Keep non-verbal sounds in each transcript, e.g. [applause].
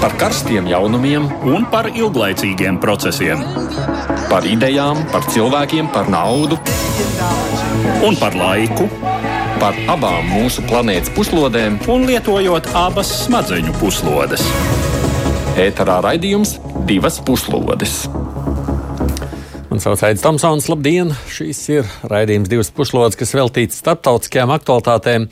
par karstiem jaunumiem un par ilglaicīgiem procesiem. Par idejām, par cilvēkiem, par naudu un par laiku. Par abām mūsu planētas puslodēm, un lietojot abas smadzeņu puslodes. Ēterā raidījums divas puslodes. Man sauc Aits Tomsons, labdien! Šīs ir raidījums divas puslodes, kas veltīts starptautiskajām aktualitātēm.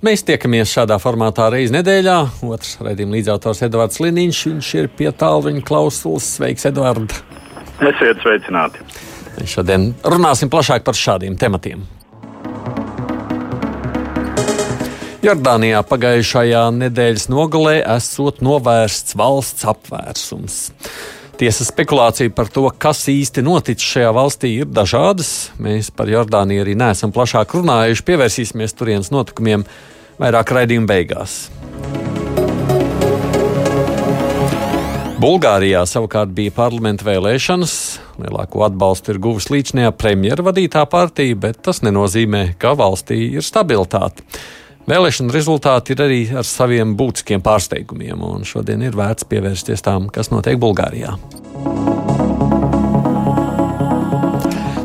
Mēs tiekamies šādā formātā reizes nedēļā. Otrs raidījuma līdzautors Edvards Liniņš, viņš ir pie tālruņa klausulas. Sveiks, Edvards! Esiet sveicināti! Šodien runāsim plašāk par šādiem tematiem. Jordānijā pagājušajā nedēļas nogalē esot novērsts valsts apvērsums. Tiesa spekulācija par to, kas īsti noticis šajā valstī, ir dažādas. Mēs par Jordāniju arī neesam plašāk runājuši. Pievērsīsimies turienes notikumiem vairāk raidījuma beigās. Bulgārijā savukārt bija parlamenta vēlēšanas. Lielāko atbalstu ir guvusi līdzinājā premjera vadītā partija, bet tas nenozīmē, ka valstī ir stabilitāte. Vēlēšana rezultāti ir arī ar saviem būtiskiem pārsteigumiem, un šodien ir vērts pievērsties tām, kas notiek Bulgārijā.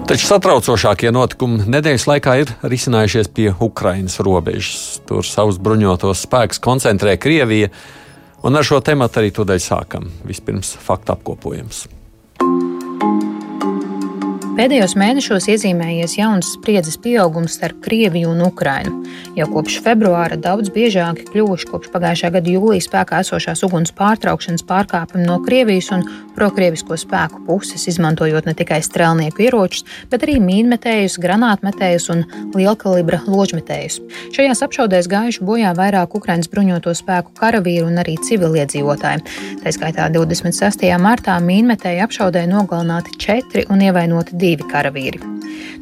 Taču satraucošākie notikumi nedēļas laikā ir risinājušies pie Ukrainas robežas. Tur savus bruņotos spēkus koncentrē Krievija, un ar šo tematu arī tūdaļ sākam. Vispirms faktu apkopojums. Pēdējos mēnešos iezīmējies jauns spriedzes pieaugums starp Krieviju un Ukrainu. Jau kopš februāra daudz biežāki kļuvuši kopš pagājušā gada jūlijas spēkā esošās uguns pārtraukšanas pārkāpumi no Krievijas un prokrievisko spēku puses, izmantojot ne tikai strēlnieku ieročus, bet arī mīnmetējus, granātmetējus un lielkalibra ložmetējus. Šajās apšaudēs gājuši bojā vairāk Ukraiņas bruņoto spēku karavīru un arī civiliedzīvotāji. Tā skaitā 26. martā mīnmetēju apšaudē nogalināti četri un ievainoti divi divi karavīri.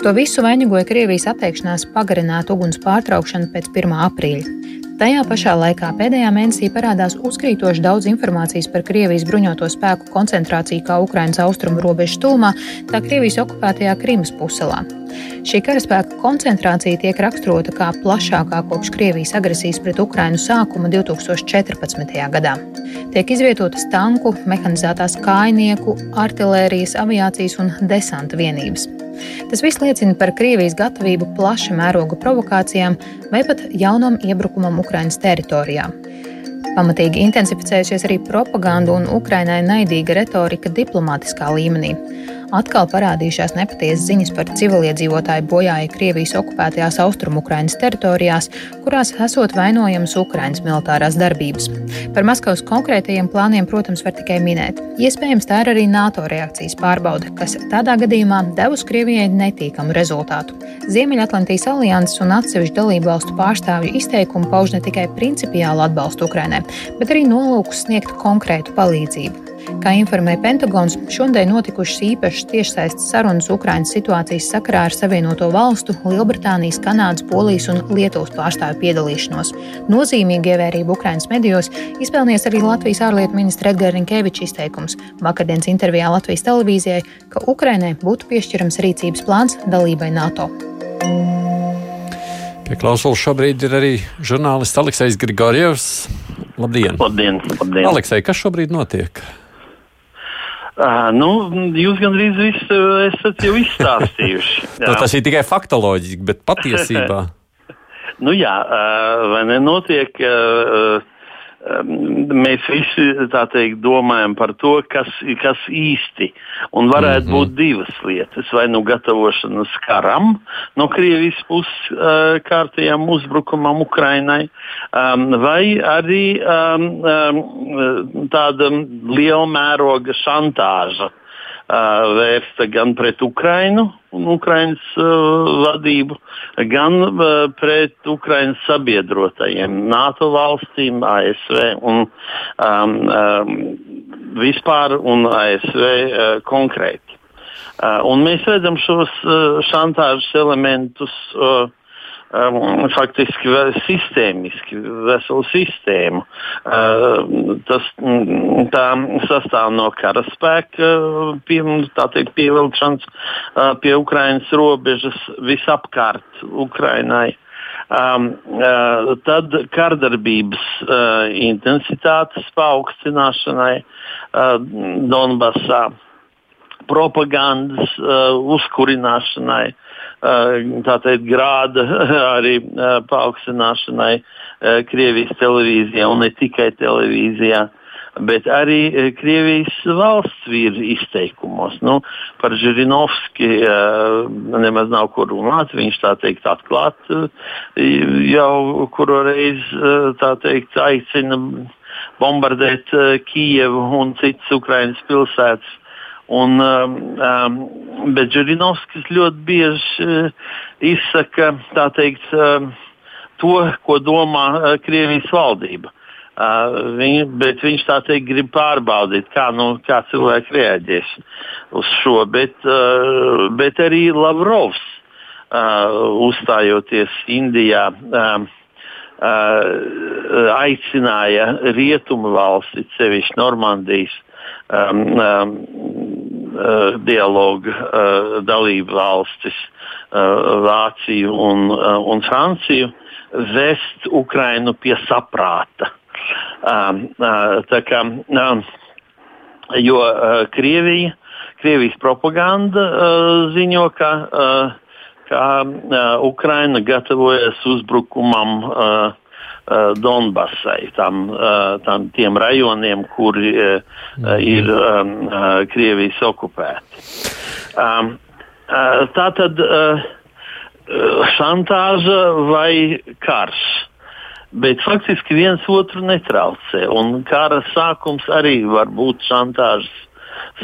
To visu vainagoja Krievijas atteikšanās pagarināt uguns pārtraukšanu pēc 1. aprīļa. Tajā pašā laikā pēdējā mēnesī parādās uzkrītoši daudz informācijas par Krievijas bruņoto spēku koncentrāciju kā Ukraiņas austrumu robežu tūmā, tā Krievijas okupētajā Krimas puselā. Šī karaspēka koncentrācija tiek raksturota kā plašākā kopš Krievijas agresijas pret Ukrainu sākuma 2014. gadā. Tiek izvietotas tanku, mehanizētās kājnieku, artērijas, aviācijas un desanta vienības. Tas viss liecina par Krievijas gatavību plaša mēroga provokācijām vai pat jaunam iebrukumam Ukraiņas teritorijā. Pamatīgi intensificējusies arī propaganda un Ukrainai naidīga retorika diplomātiskā līmenī atkal parādījušās nepatiesas ziņas par civiliedzīvotāju bojāju Krievijas okupētajās austrumukrainas teritorijās, kurās esot vainojamas Ukrainas militārās darbības. Par Maskavas konkrētajiem plāniem, protams, var tikai minēt. Iespējams, tā ir arī NATO reakcijas pārbaude, kas tādā gadījumā devusi Krievijai netīkamu rezultātu. Ziemeļatlantijas alianses un atsevišķu dalību valstu pārstāvju izteikumu pauž ne tikai principiālu atbalstu Ukrainai, bet arī nolūkus sniegt konkrētu palīdzību. Kā informēja Pentagons, šodien notikušas īpašas tiešsaistes sarunas Ukraiņas situācijas sakarā ar Savienoto Valstu, Lielbritānijas, Kanādas, Polijas un Lietuvas pārstāvju piedalīšanos. Nozīmīgi ievērību Ukraiņas medijos izpelnījis arī Latvijas ārlietu ministra Edgars Rinkevičs izteikums vakardienas intervijā Latvijas televīzijai, ka Ukrainai būtu piešķirams rīcības plāns dalībai NATO. Pie klausulas šobrīd ir arī žurnālists Aleksis Grigorjevs. Labdien! Labdien, labdien. Aleksei, kas šobrīd notiek? Uh, nu, jūs gandrīz visu esat jau izstāstījuši. [laughs] nu, tas ir tikai faktoloģiski, bet patiesībā. [laughs] nu, jā, vai nenotiek. Uh, mēs visi teikt, domājam par to, kas, kas īsti un varētu mm -hmm. būt divas lietas. Vai nu gatavošanās karam no Krievijas puses uh, kārtējām uzbrukumam Ukrainai, um, vai arī um, um, tāda liela mēroga šantāža vērsta gan pret Ukrainu un Ukrainas uh, vadību, gan pret Ukrainas sabiedrotajiem, NATO valstīm, ASV un um, um, vispār un ASV uh, konkrēti. Uh, un mēs redzam šos uh, šantāžas elementus. Uh, um, faktiski sistēmiski, veselu sistēmu. Uh, tas mm, tā sastāv no karaspēka pie, teikt, pievilkšanas uh, pie Ukrainas robežas visapkārt Ukrainai. Um, uh, tad kardarbības uh, intensitātes paaugstināšanai uh, Donbassā, propagandas uh, uzkurināšanai, uh, tātad grāda [laughs] arī uh, paaugstināšanai uh, Krievijas televīzijā un ne tikai televīzijā. Bet arī eh, Krievijas valsts vīru izteikumos. Nu, par Žirinovski eh, nemaz nav ko runāt. Viņš tā teikt atklāt eh, jau kuru reizi teikt, aicina bombardēt Kijevu un citas Ukraiņas pilsētas. Un, um, bet Žirinovskis ļoti bieži uh, izsaka teikt, uh, to, ko domā uh, Krievijas valdība. Uh, viņ, bet viņš tā teikt grib pārbaudīt, kā, nu, kā cilvēki reaģēs uz šo. Bet, uh, bet arī Lavrovs uh, uzstājoties Indijā. Uh, Uh, aicināja rietumu valsti, sevišķi Normandijas um, um, dialogu uh, dalību valstis, uh, Vāciju un, un Franciju, vest Ukrainu pie saprāta. Um, uh, kā, um, jo Krievija, Krievijas propaganda ziņo, ka, ka Ukraina gatavojas uzbrukumam Donbassai, tam, tam tiem rajoniem, kuri ir um, Krievijas okupēti. Um, tā tad šantāža vai karš? bet faktiski viens otru netraucē. Un kara sākums arī var būt šantāžas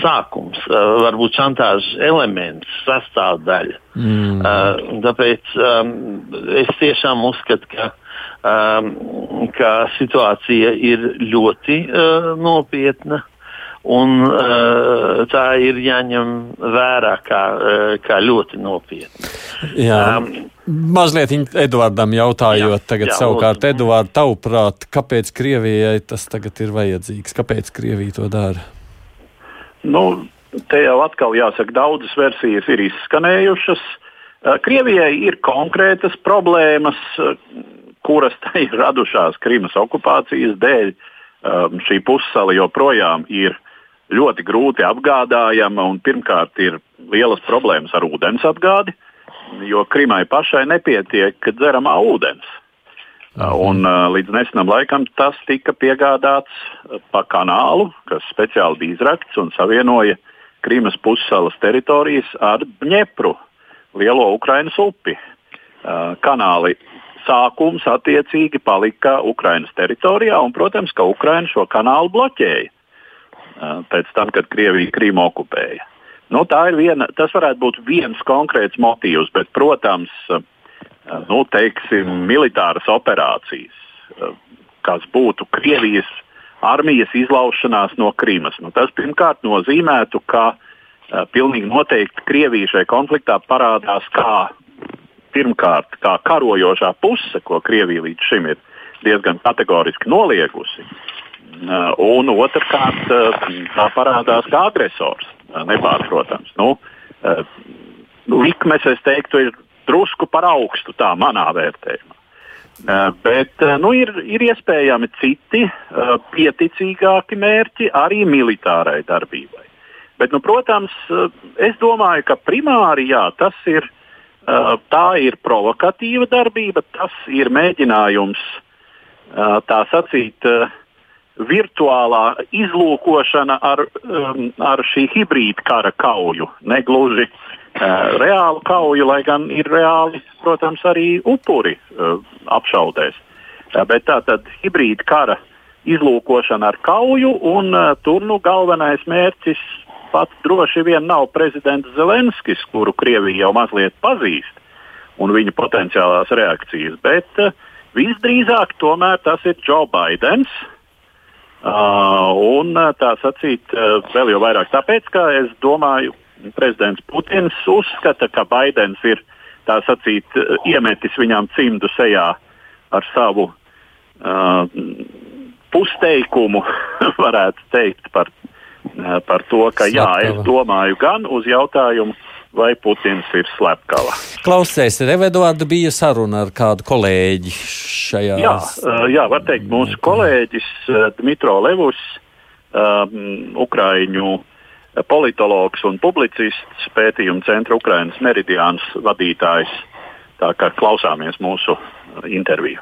sākums, uh, varbūt šantāžas elements, sastāvdaļa. Mm. Uh, tāpēc um, es tiešām uzskatu, ka, um, ka situācija ir ļoti uh, nopietna. Un, uh, tā ir jāņem vērā kā, uh, kā ļoti nopietna. Jā. Um, Mazliet Edvardam jautājot, jā, tagad jā, savukārt, Edvards, tavuprāt, kāpēc Krievijai tas tagad ir vajadzīgs? Kāpēc Krievija to dara? Nu, te jau atkal jāsaka, daudzas versijas ir izskanējušas. Uh, Krievijai ir konkrētas problēmas, kuras [laughs] ir radušās Krimas okupācijas dēļ. Um, šī pussala joprojām ir ļoti grūti apgādājama un pirmkārt ir lielas problēmas ar ūdens apgādi, jo Krimai pašai nepietiek dzeramā ūdens. Mhm. Un, līdz nesenam laikam tas tika piegādāts pa kanālu, kas speciāli bija izrakts un savienoja Krimas pussalas teritorijas ar Dņepru, lielo Ukrainas upi. Kanāli sākums attiecīgi palika Ukrainas teritorijā, un, protams, ka Ukraina šo kanālu bloķēja pēc tam, kad Krievija Krīmu okupēja. Nu, viena, tas varētu būt viens konkrēts motīvs, bet, protams, nu, teiksim, militāras operācijas, kas būtu Krievijas armijas izlaušanās no Krīmas. Nu, tas pirmkārt nozīmētu, ka pilnīgi noteikti Krievija šajā konfliktā parādās kā pirmkārt kā karojošā puse, ko Krievija līdz šim ir diezgan kategoriski noliegusi. Uh, un otrkārt, uh, tā parādās kā agresors, uh, nepārprotams. Nu, likmes, es teiktu, ir drusku par augstu, tā manā vērtējumā. Bet nu, ir, ir iespējami citi pieticīgāki mērķi arī militārai darbībai. Bet, nu, protams, es domāju, ka primāri jā, tas ir, tā ir provokatīva darbība, tas ir mēģinājums tā sacīt virtuālā izlūkošana ar, um, ar šī hibrīda kara kauju. Ne gluži reālu kauju, lai gan ir reāli, protams, arī upuri apšaudēs. Bet tā tad hibrīda kara izlūkošana ar kauju, un tur nu galvenais mērķis pat droši vien nav prezidents Zelenskis, kuru Krievija jau mazliet pazīst, un viņa potenciālās reakcijas, bet uh, visdrīzāk tomēr tas ir Joe Bidenis Uh, un uh, tā sacīt, uh, vēl jau vairāk tāpēc, ka es domāju, prezidents Putins uzskata, ka Baidens ir tā sacīt, uh, iemetis viņam cimdu sejā ar savu uh, pusteikumu, [laughs] varētu teikt, par, par to, ka jā, es domāju gan uz jautājumu, vai Putins ir slepkava. Klausies, ir Eveduārda bija saruna ar kādu kolēģi šajā. Jā, jā, var teikt, mūsu kolēģis Dmitro Levus, um, Ukraiņu politologs un publicists, pētījuma centra Ukrainas meridiāns vadītājs. Tā kā klausāmies mūsu interviju.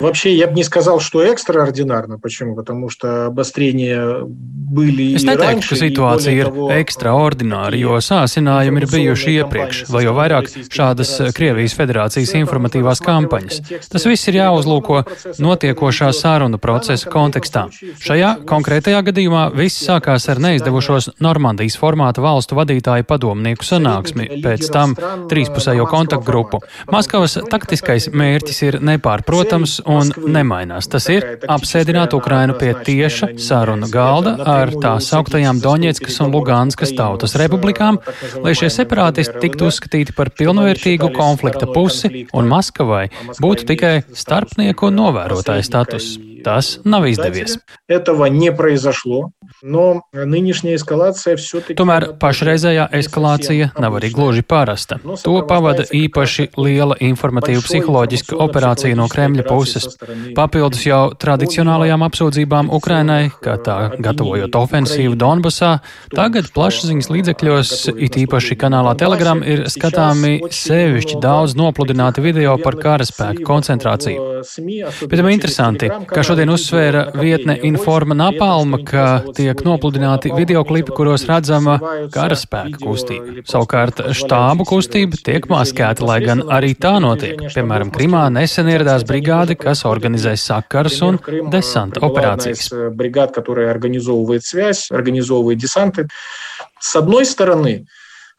Вообще, я бы не сказал, что ekstraordinārna. Почему? Потому что обострения были Es neteiktu, ka situācija ir ekstraordināra, jo sācinājumi ir bijuši iepriekš, vai jau vairāk šādas Krievijas federācijas informatīvās kampaņas. Tas viss ir jāuzlūko notiekošā sarunu procesa kontekstā. Šajā konkrētajā gadījumā viss sākās ar neizdevušos Normandijas formāta valstu vadītāju padomnieku sanāksmi, pēc tam trīspusējo kontaktgrupu. Maskavas taktiskais mērķis ir nepārprotams un nemainās. Tas ir apsēdināt Ukrainu pie tieša sarunu galda ar tā sauktajām Doņetskas un Luganskas tautas republikām, lai šie separātisti tiktu uzskatīti par pilnvērtīgu konflikta pusi un Maskavai būtu tikai starpnieku un novērotāju status. Tas nav izdevies. Tomēr pašreizējā eskalācija nav arī gluži parasta. To pavada īpaši liela informatīva psiholoģiska operācija no Kremļa puses. Papildus jau tradicionālajām apsūdzībām Ukrainai, kā tā gatavojot ofensīvu Donbasā, tagad plašsaziņas līdzekļos, it īpaši kanālā Telegram, ir skatāmi sevišķi daudz nopludināti video par karaspēku koncentrāciju. Bet tam interesanti, ka šodien uzsvēra vietne Informa Napalma, ka tiek nopludināti videoklipi, kuros redzama karaspēka kustība. Savukārt štābu kustība tiek maskēta, lai gan arī tā notiek. Piemēram, Krimā nesen ieradās brigāde, kas organizē sakaras un desanta operācijas. С одной стороны,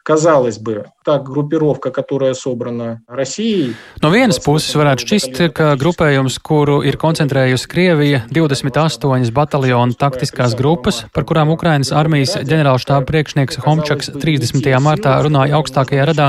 казалось бы, tā grupirovka, которая собрана Россией. No vienas puses varētu šķist, ka grupējums, kuru ir koncentrējusi Krievija, 28 bataljonu taktiskās grupas, par kurām Ukrainas armijas ģenerālštāba priekšnieks Homčaks 30. martā runāja augstākajā radā,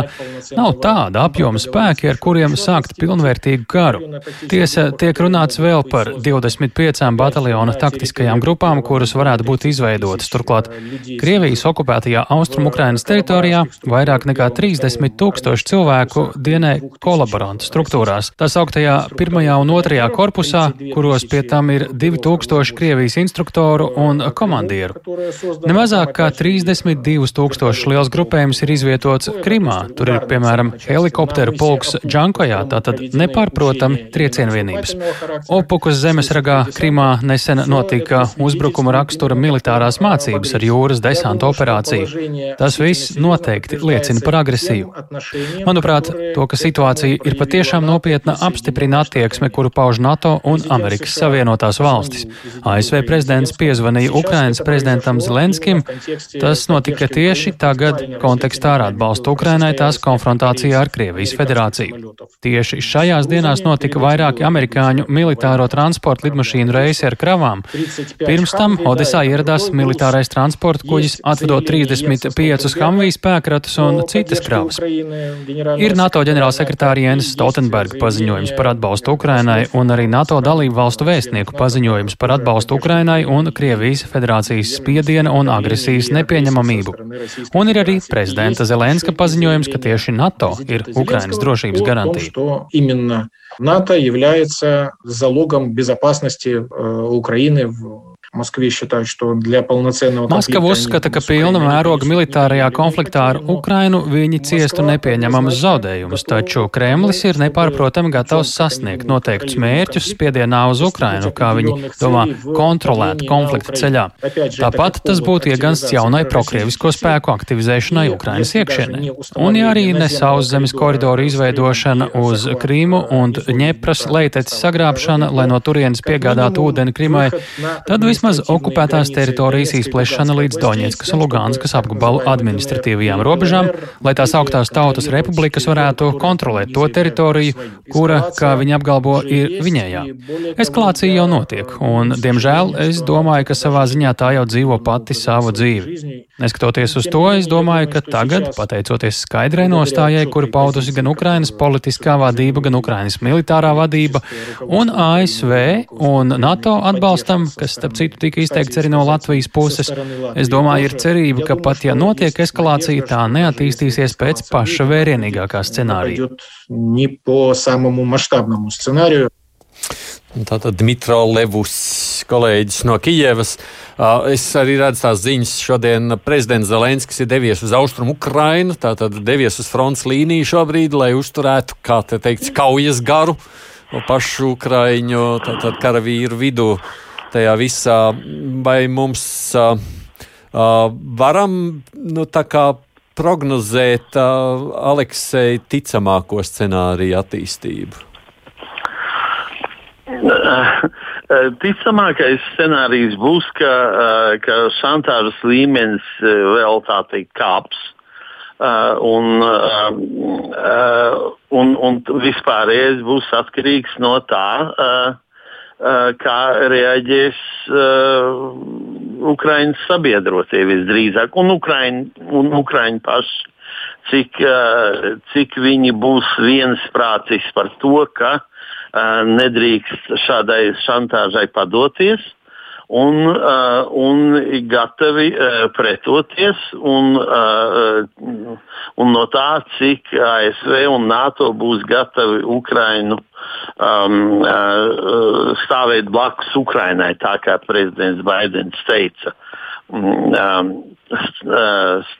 nav tāda apjoma spēki, ar kuriem sākt pilnvērtīgu karu. Tiesa, tiek runāts vēl par 25 bataljonu taktiskajām grupām, kuras varētu būt izveidotas. Turklāt Krievijas okupētajā Austrum Ukrainas teritorijā vairāk nekā 3 30 tūkstoši cilvēku dienē kolaborantu struktūrās. Tā sauktajā pirmajā un otrajā korpusā, kuros pie tam ir 2000 Krievijas instruktoru un komandieru. Nemazāk kā 32 tūkstoši liels grupējums ir izvietots Krimā. Tur ir, piemēram, helikopteru pulks Džankojā, tātad nepārprotami triecienvienības. Opukas zemesragā Krimā nesen notika uzbrukuma rakstura militārās mācības ar jūras desanta operāciju. Tas viss noteikti liecina par agresiju agresiju. Manuprāt, to, ka situācija ir patiešām nopietna, apstiprina attieksme, kuru pauž NATO un Amerikas Savienotās valstis. ASV prezidents piezvanīja Ukrainas prezidentam Zelenskim. Tas notika tieši tagad kontekstā ar atbalstu Ukrainai tās konfrontācijā ar Krievijas federāciju. Tieši šajās dienās notika vairāki amerikāņu militāro transporta lidmašīnu reisi ar kravām. Pirms tam Odesā ieradās militārais transporta kuģis, atvedot 35 Humvijas spēkratus un citas kravas. Ir NATO ģenerālsekretāra Jens Stoltenberga paziņojums par atbalstu Ukrainai un arī NATO dalību valstu vēstnieku paziņojums par atbalstu Ukrainai un Krievijas federācijas spiediena un agresijas nepieņemamību. Un ir arī prezidenta Zelenska paziņojums, ka tieši NATO ir Ukrainas drošības garantija. НАТО является залогом безопасности Украины в Moskva считает, что для полноценного Maskava uzskata, ka pilna mēroga militārajā konfliktā ar Ukrainu viņi ciestu nepieņemamas zaudējumus, taču Kremlis ir nepārprotami gatavs sasniegt noteiktus mērķus spiedienā uz Ukrainu, kā viņi domā, kontrolēt konflikta ceļā. Tāpat tas būtu iegansts jaunai prokrievisko spēku aktivizēšanai Ukrainas iekšienē. Un ja arī ne sauszemes koridoru izveidošana uz Krīmu un Ņepras leiteces sagrābšana, lai no turienes piegādātu ūdeni Krimai, tad vismaz vismaz okupētās teritorijas izplešana līdz Doņetskas un Lugānskas apgabalu administratīvajām robežām, lai tās augtās tautas republikas varētu kontrolēt to teritoriju, kura, kā viņi apgalvo, ir viņējā. Eskalācija jau notiek, un, diemžēl, es domāju, ka savā ziņā tā jau dzīvo pati savu dzīvi. Neskatoties uz to, es domāju, ka tagad, pateicoties skaidrai nostājai, kuru paudusi gan Ukrainas politiskā vadība, gan Ukrainas militārā vadība un ASV un NATO atbalstam, kas, starp citu, tika izteikts arī no Latvijas puses, es domāju, ir cerība, ka pat ja notiek eskalācija, tā neattīstīsies pēc paša vērienīgākā scenārija. Tātad Dmitro Levus, kolēģis no Kijevas. Es arī redzu tās ziņas. Šodien prezidents Zelenskis ir devies uz austrumu Ukrainu, tātad devies uz fronts līniju šobrīd, lai uzturētu, kā te teikts, kaujas garu pašu Ukraiņu tātad karavīru vidū tajā visā. Vai mums uh, uh, varam, nu, tā kā prognozēt uh, Aleksei ticamāko scenāriju attīstību? Ticamākais scenārijs būs, ka, ka šantāžas līmenis vēl tā teikt kāps. Un, un, un vispārējais būs atkarīgs no tā, kā reaģēs Ukraiņas sabiedrotie visdrīzāk, un Ukraiņi, un Ukraiņi paši, cik, cik viņi būs viensprātis par to, ka uh, nedrīkst šādai šantāžai padoties un, uh, un gatavi uh, pretoties. Un, uh, un no tā, cik ASV un NATO būs gatavi Ukrainu um, uh, stāvēt blakus Ukrainai, tā kā prezidents Baidens teica. Um,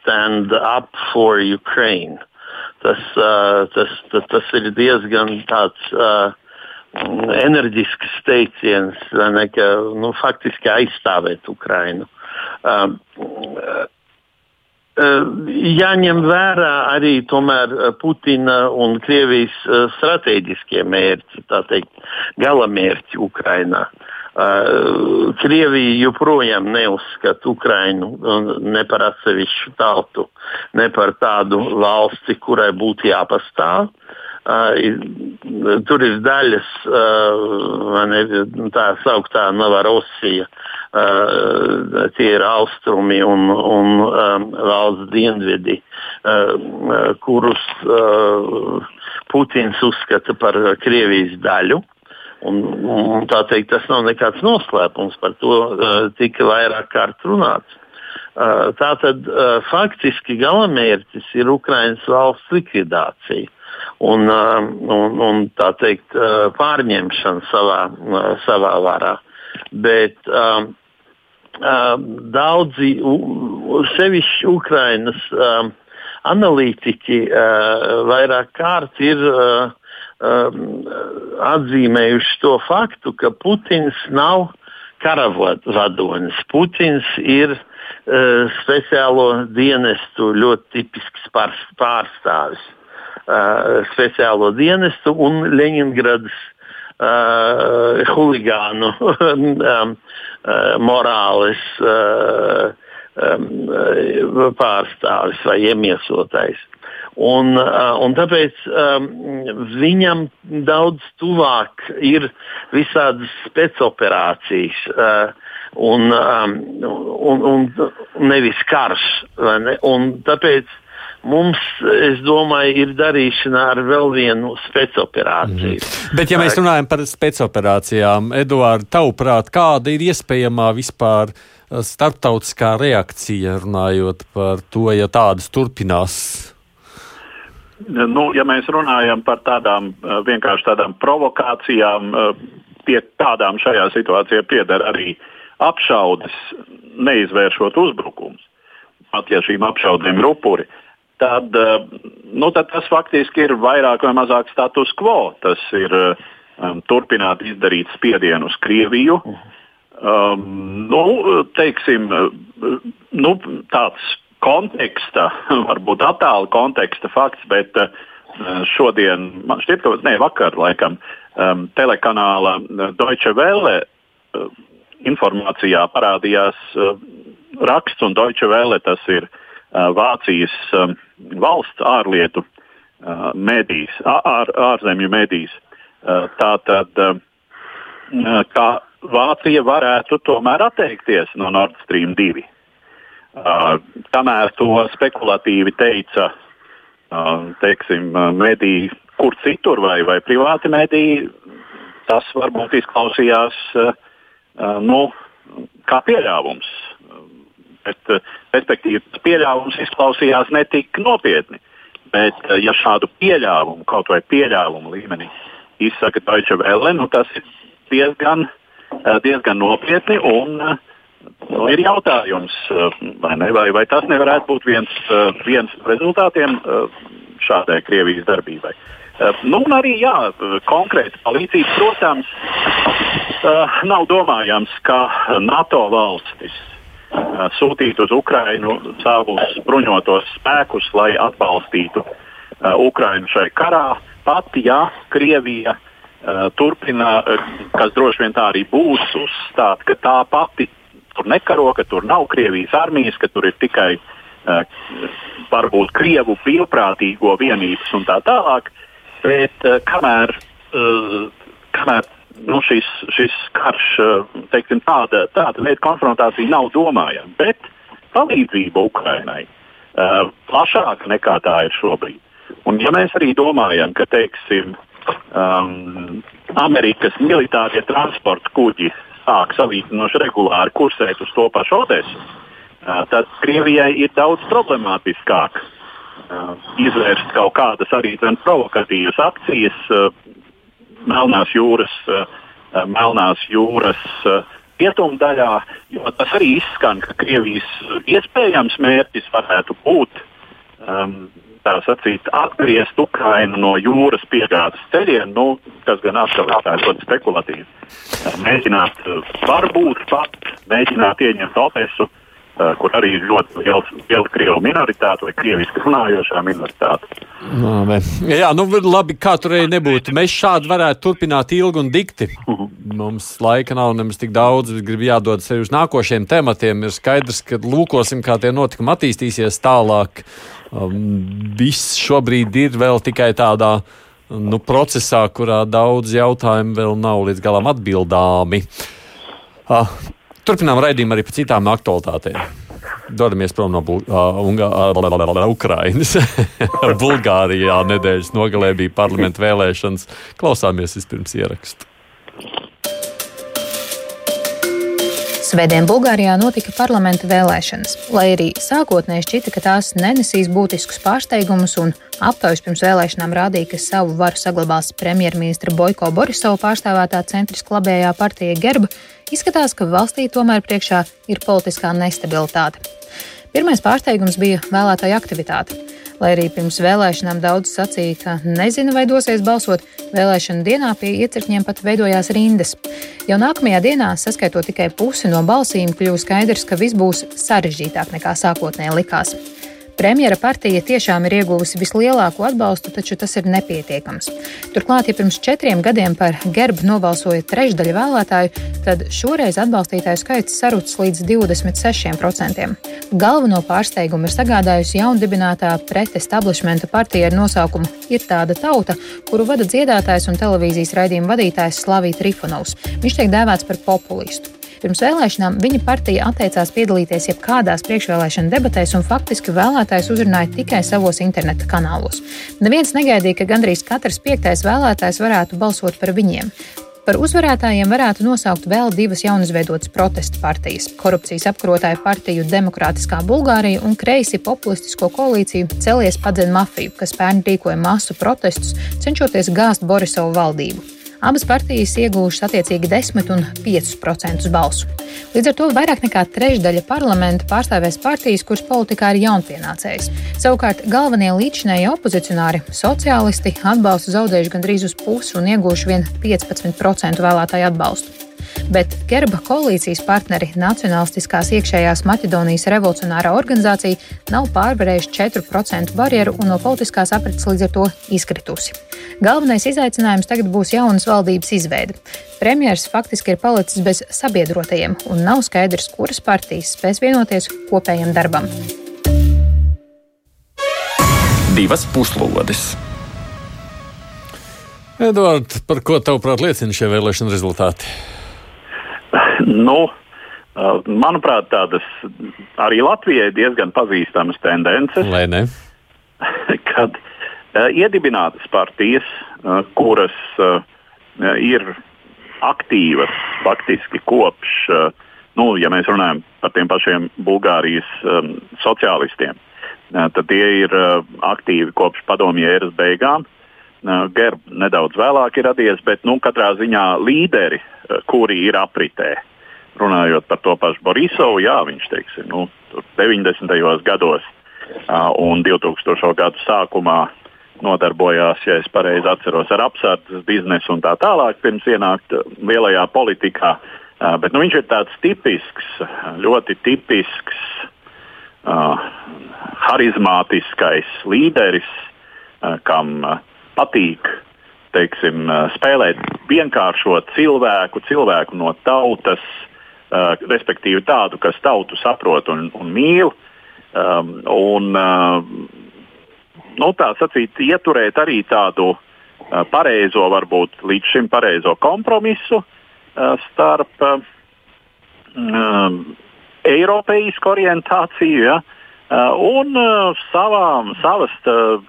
stand up for Ukraine. Tas, uh, tas, tas, tas ir diezgan tāds uh, enerģisks teiciens, ne, ka nu, faktiski aizstāvēt Ukrainu. Um, uh, Jāņem vērā arī Putina un Krievijas uh, strateģiskie mērķi, tā teikt, galamērķi Ukrainā. Uh, Krievija joprojām neuzskata Ukrainu ne par atsevišķu tautu, ne par tādu valsti, kurai būtu jāpastāv. Tur ir daļas, ne, tā sauktā Novarosija, uh, tie ir austrumi un, un valsts dienvidi, kurus Putins uzskata par Krievijas daļu. Un, un, tā teikt, tas nav nekāds noslēpums, par to uh, tika vairāk kārt runāts. Uh, Tātad uh, faktiski galamērķis ir Ukraiņas valsts likvidācija un, um, un, un tā teikt, uh, pārņemšana savā, uh, savā varā. Bet um, daudzi, sevišķi Ukrainas um, analītiķi, uh, vairāk kārt ir uh, um, atzīmējuši to faktu, ka Putins nav karavadonis. Putins ir uh, speciālo dienestu ļoti tipisks pārstāvis uh, speciālo dienestu un Leņingradas uh, huligānu [laughs] um, uh, morāles uh, um, pārstāvis vai iemiesotais. Un, uh, un tāpēc um, viņam daudz tuvāk ir visādas spēcoperācijas. Uh, un, um, un, un nevis karš. Ne? Un tāpēc mums, es domāju, ir darīšana ar vēl vienu spēcoperāciju. Mm. Bet, ja mēs runājam par spēcoperācijām, Eduārds, tavuprāt, kāda ir iespējamā vispār uh, starptautiskā reakcija runājot par to, ja tādas turpinās? Nu, ja mēs runājam par tādām uh, vienkārši tādām provokācijām, uh, pie tādām šajā situācijā pieder arī apšaudes, neizvēršot uzbrukumus. Pat ja šīm apšaudēm ir upuri, tad, eh, nu, tad tas faktiski ir vairāk vai mazāk status quo. Tas ir um, turpināt izdarīt spiedienu uz Krieviju. Um, nu, teiksim, nu, tāds konteksta, [laughs] varbūt attāla konteksta fakts, bet uh, šodien, man šķiet, ka ne, vakar laikam, um, telekanāla Deutsche Welle uh, informācijā parādījās uh, raksts, un Deutsche Welle tas ir uh, Vācijas valsts ārlietu medijas, ār, ārzemju medijas. Tātad, kā Vācija varētu tomēr atteikties no Nord Stream 2. Kamēr to spekulatīvi teica teiksim, mediji, kur citur vai, vai privāti mediji, tas varbūt izklausījās nu, kā pieļāvums. Bet, respektīvi, tas pieļāvums izklausījās netik nopietni. Bet, ja šādu pieļāvumu, kaut vai pieļāvumu līmenī, izsaka Deutsche Welle, nu, tas ir diezgan, diezgan nopietni. Un, Nu, ir jautājums, eh, vai, ne, vai, vai tas nevarētu būt viens, eh, viens no rezultātiem eh, šādai Krievijas darbībai. Nu, un arī jā, konkrēta palīdzība, protams, nav domājams, ka NATO valstis sūtītu uz Ukrajinu savus bruņotos spēkus, lai atbalstītu Ukrajinu šai karā. Pat ja Krievija turpina, kas droši vien tā arī būs, uzstāt, ka tā pati tur nekaro, ka tur nav Krievijas armijas, ka tur ir tikai varbūt Krievu brīvprātīgo vienības un tā tālāk. Bet kamēr, kamēr nu, šis, šis karš, uh, teiksim, tāda, tāda veida konfrontācija nav domājama, bet palīdzība Ukrainai uh, plašāka nekā tā ir šobrīd. Un, ja mēs arī domājam, ka teiksim, um, Amerikas militārie transporta kuģi sāk salīdzinoši regulāri kursēt uz to pašu Odesu, tad Krievijai ir daudz problemātiskāk izvērst kaut kādas arī provokatīvas akcijas Melnās jūras, Melnās jūras rietumdaļā, jo tas arī izskan, ka Krievijas iespējams mērķis varētu būt um, sacīt, atgriezt Ukrainu no jūras piegādes ceļiem, nu, kas gan atkal ir ļoti spekulatīvi. Mēģināt, varbūt pat mēģināt ieņemt Odesu, kur arī ir ļoti liela, liela krievu minoritāte vai krieviski runājošā minoritāte. No, Jā, nu labi, kā tur arī nebūtu. Mēs šādi varētu turpināt ilgi un dikti. Mhm. Mums laika nav nemaz tik daudz, gribu jādod sevi uz nākošiem tematiem. Ir skaidrs, ka lūkosim, kā tie notikumi attīstīsies tālāk. Um, viss šobrīd ir vēl tikai tādā nu, procesā, kurā daudz jautājumu vēl nav līdz galam atbildāmi. Uh, turpinām raidījumu arī par citām aktualitātēm. Dodamies prom no Bul uh, Ukrainas. [laughs] Bulgārijā nedēļas nogalē bija parlamenta vēlēšanas. Klausāmies vispirms ierakstu. Svētdien Bulgārijā notika parlamenta vēlēšanas. Lai arī sākotnēji šķita, ka tās nenesīs būtiskus pārsteigumus, un aptaujas pirms vēlēšanām rādīja, ka savu varu saglabās premjerministra Boiko Borisova pārstāvētā centriska labējā partija Gerba, izskatās, ka valstī tomēr priekšā ir politiskā nestabilitāte. Pirmais pārsteigums bija vēlētāju aktivitāte. Lai arī pirms vēlēšanām daudz sacīja, ka nezina, vai dosies balsot, vēlēšanu dienā pie iecirkņiem pat veidojās rindas. Jau nākamajā dienā, saskaitot tikai pusi no balsīm, kļuva skaidrs, ka viss būs sarežģītāk nekā sākotnēji likās. Premjera partija tiešām ir ieguvusi vislielāko atbalstu, taču tas ir nepietiekams. Turklāt, ja pirms četriem gadiem par gerbu nobalsoja trešdaļa vēlētāju, tad šoreiz atbalstītāju skaits sarucis līdz 26%. Galveno pārsteigumu ir sagādājusi jaundibinātā pretestablishmenta partija ar nosaukumu Ir tāda tauta, kuru vada dziedātājs un televīzijas raidījuma vadītājs Slavija Trifonovs. Viņš tiek dēvēts par populistu. Pirms vēlēšanām viņa partija atteicās piedalīties jebkādās priekšvēlēšana debatēs un faktiski vēlētājs uzrunāja tikai savos interneta kanālos. Neviens negaidīja, ka gandrīz katrs piektais vēlētājs varētu balsot par viņiem. Par uzvarētājiem varētu nosaukt vēl divas jaunizveidotas protesta partijas - korupcijas apkarotāju partiju Demokrātiskā Bulgārija un kreisi populistisko koalīciju Celies padzen mafiju, kas pērn rīkoja masu protestus, cenšoties gāzt Borisovu valdību. Abas partijas iegūšas attiecīgi 10 un 5% balsu. Līdz ar to vairāk nekā trešdaļa parlamenta pārstāvēs partijas, kuras politikā ir jaunpienācējs. Savukārt galvenie līdzinēji opozicionāri, sociālisti, atbalstu zaudējuši gandrīz uz pusi un iegūši vien 15% vēlētāju atbalstu bet Gerba koalīcijas partneri Nacionālistiskās iekšējās Maķedonijas revolucionārā organizācija nav pārvarējuši 4% barjeru un no politiskās aprites līdz ar to izkritusi. Galvenais izaicinājums tagad būs jaunas valdības izveide. Premjeras faktiski ir palicis bez sabiedrotajiem, un nav skaidrs, kuras partijas spēs vienoties kopējam darbam. Divas puslodes! Edvards, par ko tavuprāt liecina šie vēlēšana rezultāti? Nu, uh, manuprāt, tādas arī Latvijai diezgan pazīstamas tendences. Vai ne? [laughs] kad uh, iedibinātas partijas, uh, kuras ir aktīvas faktiski kopš, nu, ja mēs runājam par tiem pašiem Bulgārijas sociālistiem, tad tie ir aktīvi kopš padomju ēras beigām. Gerb nedaudz vēlāk ir radies, bet nu, katrā ziņā līderi, kuri ir apritē. Runājot par to pašu Borisovu, jā, viņš teiksim, nu, 90. gados un 2000. gadu sākumā nodarbojās, ja es pareizi atceros, ar apsardzes biznesu un tā tālāk, pirms ienākt lielajā politikā. Bet nu, viņš ir tāds tipisks, ļoti tipisks, uh, harizmātiskais līderis, uh, kam uh, patīk teiksim, spēlēt vienkāršo cilvēku, cilvēku no tautas, uh, respektīvi tādu, kas tautu saprot un, un mīl. Um, un, uh, nu, tā sacīt, ieturēt arī tādu uh, pareizo, varbūt līdz šim pareizo kompromisu uh, starp uh, um, eiropeisku orientāciju ja, uh, un uh, savām, savas. Uh,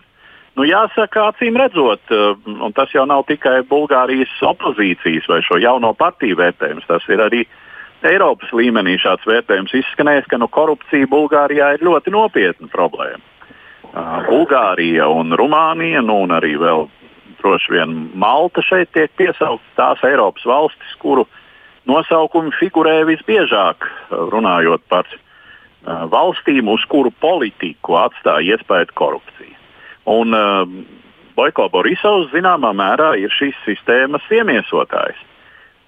Nu, jāsaka, acīm redzot, un tas jau nav tikai Bulgārijas opozīcijas vai šo jauno partiju vērtējums, tas ir arī Eiropas līmenī šāds vērtējums izskanējis, ka nu, korupcija Bulgārijā ir ļoti nopietna problēma. Uh, Bulgārija un Rumānija, nu, un arī vēl droši vien Malta šeit tiek piesauktas tās Eiropas valstis, kuru nosaukumi figurē visbiežāk, runājot par uh, valstīm, uz kuru politiku atstāja iespēja korupcija. Un uh, Boiko Borisovs zināmā mērā ir šīs sistēmas iemiesotājs.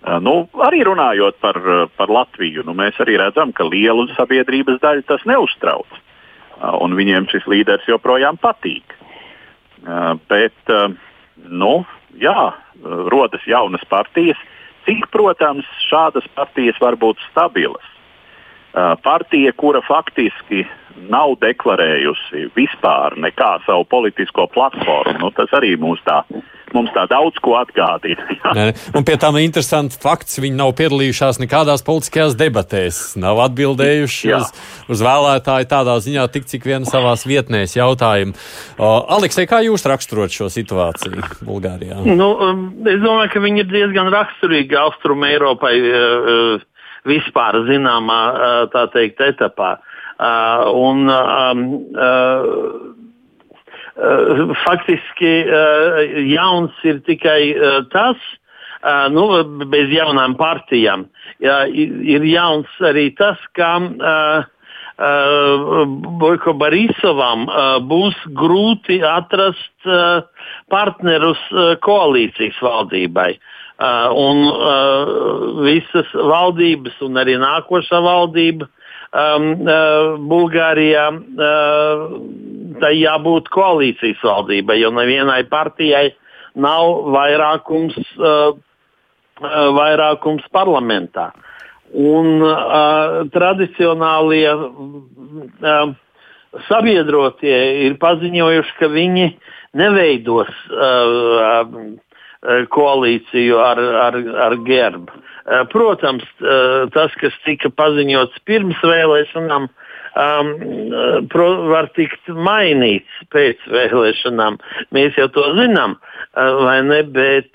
Uh, nu, arī runājot par, par Latviju, nu, mēs arī redzam, ka lielu sabiedrības daļu tas neuztrauc. Uh, un viņiem šis līderis joprojām patīk. Uh, bet, uh, nu, jā, rodas jaunas partijas. Cik, protams, šādas partijas var būt stabilas? Uh, partija, kura faktiski nav deklarējusi vispār nekā savu politisko platformu. Nu, tas arī mums tā, mums tā daudz ko atgādina. [laughs] Nē, un pie tam interesants fakts, viņi nav piedalījušās nekādās politiskajās debatēs, nav atbildējuši uz, uz vēlētāju tādā ziņā, tik cik vien savās vietnēs jautājumu. Uh, Aleksei, kā jūs raksturot šo situāciju Bulgārijā? Nu, um, es domāju, ka viņi ir diezgan raksturīgi Austrum Eiropai uh, vispār zināmā, uh, tā teikt, etapā. Uh, un, um, faktiski jauns ir tikai tas, nu, bez jaunām partijām. Ir jauns arī tas, ka Boiko Borisovam būs grūti atrast partnerus koalīcijas valdībai. Uh, un uh, visas valdības, un arī nākošā valdība um, uh, Bulgārijā uh, tai jābūt koalīcijas valdībai, jo nevienai partijai nav vairākums, uh, uh, vairākums parlamentā. Un uh, tradicionālie uh, sabiedrotie ir paziņojuši, ka viņi neveidos uh, uh, koalīciju ar, ar, ar gerbu. Eh, protams, eh, tas, kas tika paziņots pirms vēlēšanām, um, var tikt mainīts pēc vēlēšanām. Mēs jau to zinām, vai ne? Bet,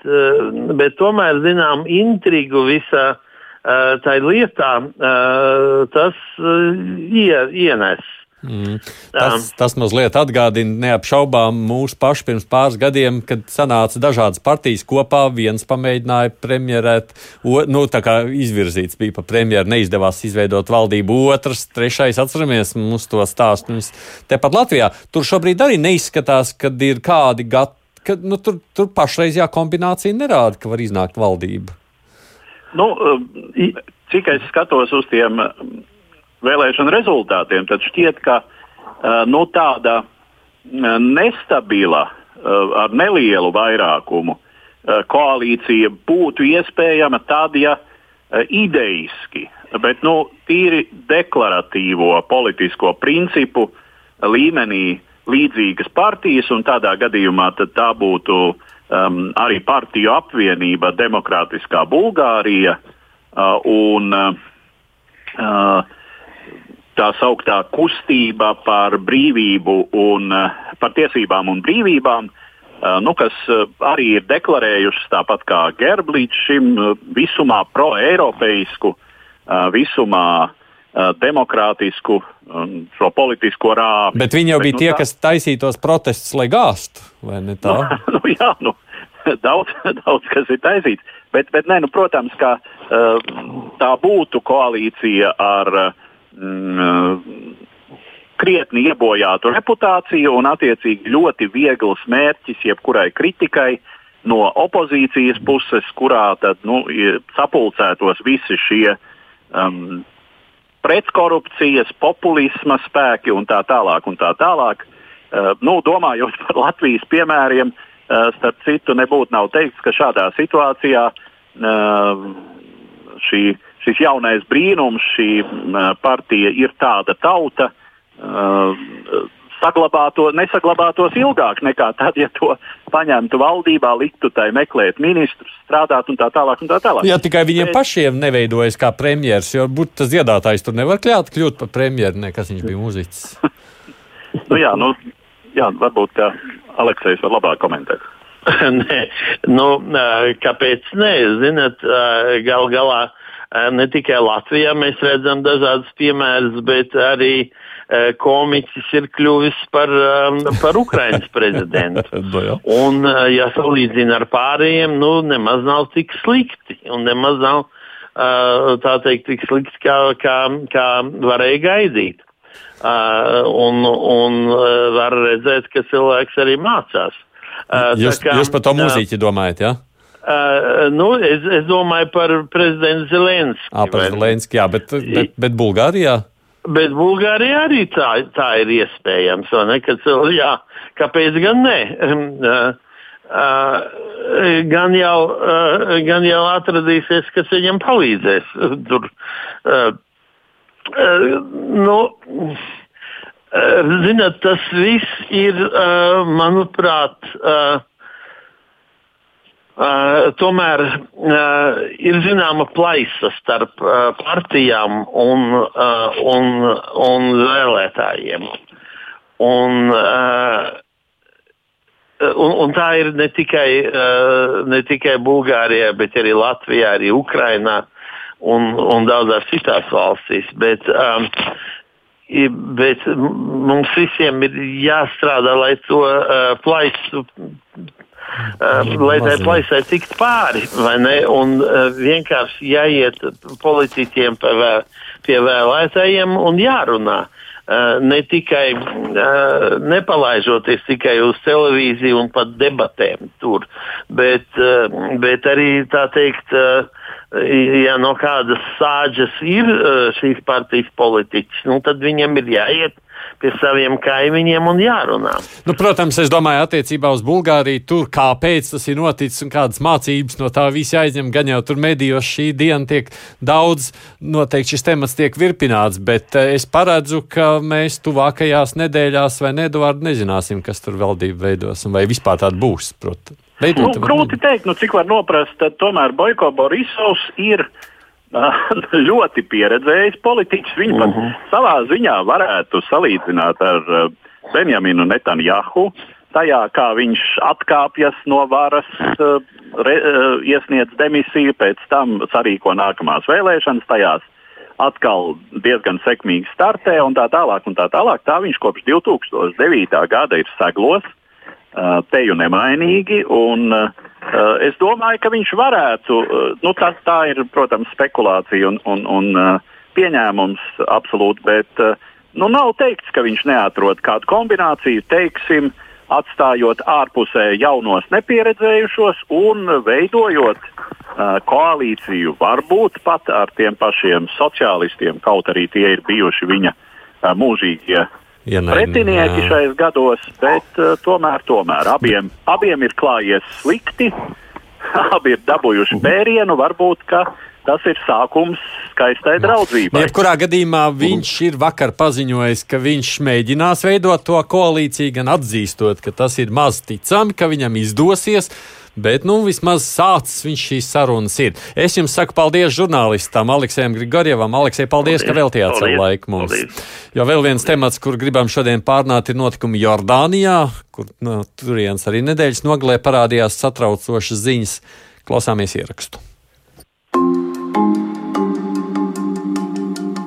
bet tomēr zinām intrigu visā tā lietā, tas ie, ienes. Mm. Tas, tas mazliet atgādina neapšaubām mūsu pašu pirms pāris gadiem, kad sanāca dažādas partijas kopā. Viens pamēģināja premjerēt, o, nu, tā kā izvirzīts bija pa premjeru, neizdevās izveidot valdību. Otrs, trešais, atceramies mums to stāstu. Tepat Latvijā tur šobrīd arī neizskatās, kad ir kādi gatavi. Ka, nu, tur, tur pašreizējā kombinācija nerāda, ka var iznākt valdība. Nu, cik es skatos uz tiem vēlēšanu rezultātiem, tad šķiet, ka nu, tāda nestabila, ar nelielu vairākumu koalīcija būtu iespējama tad, ja ideiski, bet nu, tīri deklaratīvo politisko principu līmenī līdzīgas partijas, un tādā gadījumā tā būtu um, arī partiju apvienība Demokrātiskā Bulgārija. Uh, un, uh, tā sauktā kustība par brīvību un par tiesībām un brīvībām, nu, kas arī ir deklarējušas tāpat kā Gerb līdz šim visumā pro-eiropeisku, visumā demokrātisku šo politisko rāmi. Bet viņi jau bija Bet, nu, tie, tā... kas taisītos protestus, lai gāstu, vai ne tā? Nu, [laughs] nu, jā, nu, [laughs] daudz, daudz kas ir taisīts. Bet, bet nē, nu, protams, ka uh, tā būtu koalīcija ar mm, krietni iebojātu reputāciju un attiecīgi ļoti viegls mērķis jebkurai kritikai no opozīcijas puses, kurā tad nu, sapulcētos visi šie um, pretkorupcijas, populisma spēki un tā tālāk. Un tā tālāk. Uh, nu, domājot par Latvijas piemēriem, uh, starp citu, nebūtu nav teikts, ka šādā situācijā eh, šī, šis jaunais brīnums, šī partija ir tāda tauta, saglabāto, nesaglabātos ilgāk nekā tad, ja to paņemtu valdībā, liktu tai meklēt ministrus, strādāt un tā tālāk. Un tā tālāk. Jā, tikai viņiem Bet... pašiem neveidojas kā premjerministrs, jo būt tas dziedātājs tur nevar kļūt, kļūt par premjeru, kas viņš bija mūziķis. [laughs] nu, jā, nu, jā, varbūt Aleksējs var labāk komentēt. [laughs] nē, nu, kāpēc nē? Ziniet, gal galā ne tikai Latvijā mēs redzam dažādas piemērus, bet arī komiķis ir kļuvis par, par Ukraiņas prezidentu. [laughs] Nu un, ja salīdzina ar pārējiem, nu, nemaz nav tik slikti. Un nemaz nav tā teikt tik slikti, kā, kā, kā varēja gaidīt. Un, un var redzēt, ka cilvēks arī mācās. Jūs, kā, jūs par to mūziķi domājat, jā? Ja? Uh, nu, es, es domāju par prezidentu Zelenski. Ah, par Zelenski, jā, bet, bet, bet Bulgārijā? Bet Bulgārijā arī tā, tā ir iespējams. Kad, jā, kāpēc gan ne? Uh, [laughs] uh, gan, jau, uh, gan jau atradīsies, kas viņam palīdzēs. [laughs] Tur, uh, Uh, nu, uh, zināt, tas viss ir, uh, manuprāt, tomēr ir zināma plaisa starp partijām un, un, un vēlētājiem. Un, Un, un tā ir ne tikai, uh, ne tikai Bulgārijā, bet arī Latvijā, arī Ukrainā un, un daudzās citās valstīs. Bet, um, bet mums visiem ir jāstrādā, lai to uh, plaisu. Uh, lai tai plaisai tiktu pāri, vai ne? Un uh, vienkārši jāiet politiķiem pie, vēl, pie vēlētājiem un jārunā. Uh, ne tikai uh, nepalaižoties tikai uz televīziju un pat debatēm tur, bet, uh, bet arī tā teikt, uh, ja no kādas sāģes ir eh, šīs partijas politiķis, nu, tad viņam ir jāiet pie saviem kaimiņiem un jārunā. Nu, protams, es domāju, attiecībā uz Bulgāriju, tur kāpēc tas ir noticis un kādas mācības no tā visa aizņem. Gan jau tur medijos šī diena tiek daudz, noteikti šis temats tiek virpināts, bet eh, es paredzu, ka mēs tuvākajās nedēļās vai nedavārdu nezināsim, kas tur valdība veidos un vai vispār tāda būs. Protams. Veidot, nu, grūti teikt, nu, cik var noprast, tad tomēr Boiko Borisovs ir uh, [laughs] ļoti pieredzējis politiķis. Uh -huh. pat mhm. savā ziņā varētu salīdzināt ar uh, Benjaminu Netanjahu. Tajā, kā viņš atkāpjas no varas, uh, re, uh, iesniedz demisiju, pēc tam sarīko nākamās vēlēšanas, tajās atkal diezgan sekmīgi startē un tā tālāk. Un tā, tālāk. tā viņš kopš 2009. gada ir seglos. Uh, teju nemainīgi. Un, uh, es domāju, ka viņš varētu, uh, nu, tas tā ir, protams, spekulācija un, un, un uh, pieņēmums absolūti, bet nu, nav teikts, ka viņš neatrod kādu kombināciju, teiksim, atstājot ārpusē jaunos nepieredzējušos un veidojot koalīciju, varbūt pat ar tiem pašiem sociālistiem, kaut arī tie ir bijuši viņa uh, mūžīgie Ienaidni, pretinieki jā. šais gados, bet uh, tomēr, tomēr abiem, abiem ir klājies slikti. [laughs] Abi ir dabūjuši bērienu, varbūt, ka tas ir sākums skaistai draudzībai. Jebkurā gadījumā viņš ir vakar paziņojis, ka viņš mēģinās veidot to koalīciju, gan atzīstot, ka tas ir maz ticami, ka viņam izdosies. Bet, nu, vismaz sācis viņš šīs sarunas ir. Es jums saku paldies žurnālistam Aleksējam Grigorjevam. Aleksej, paldies, paldies, ka veltījāt savu laiku mums. Paldies. Jo vēl viens temats, kur gribam šodien pārnāt, ir notikumi Jordānijā, kur nu, turienes arī nedēļas nogalē parādījās satraucošas ziņas. Klausāmies ierakstu.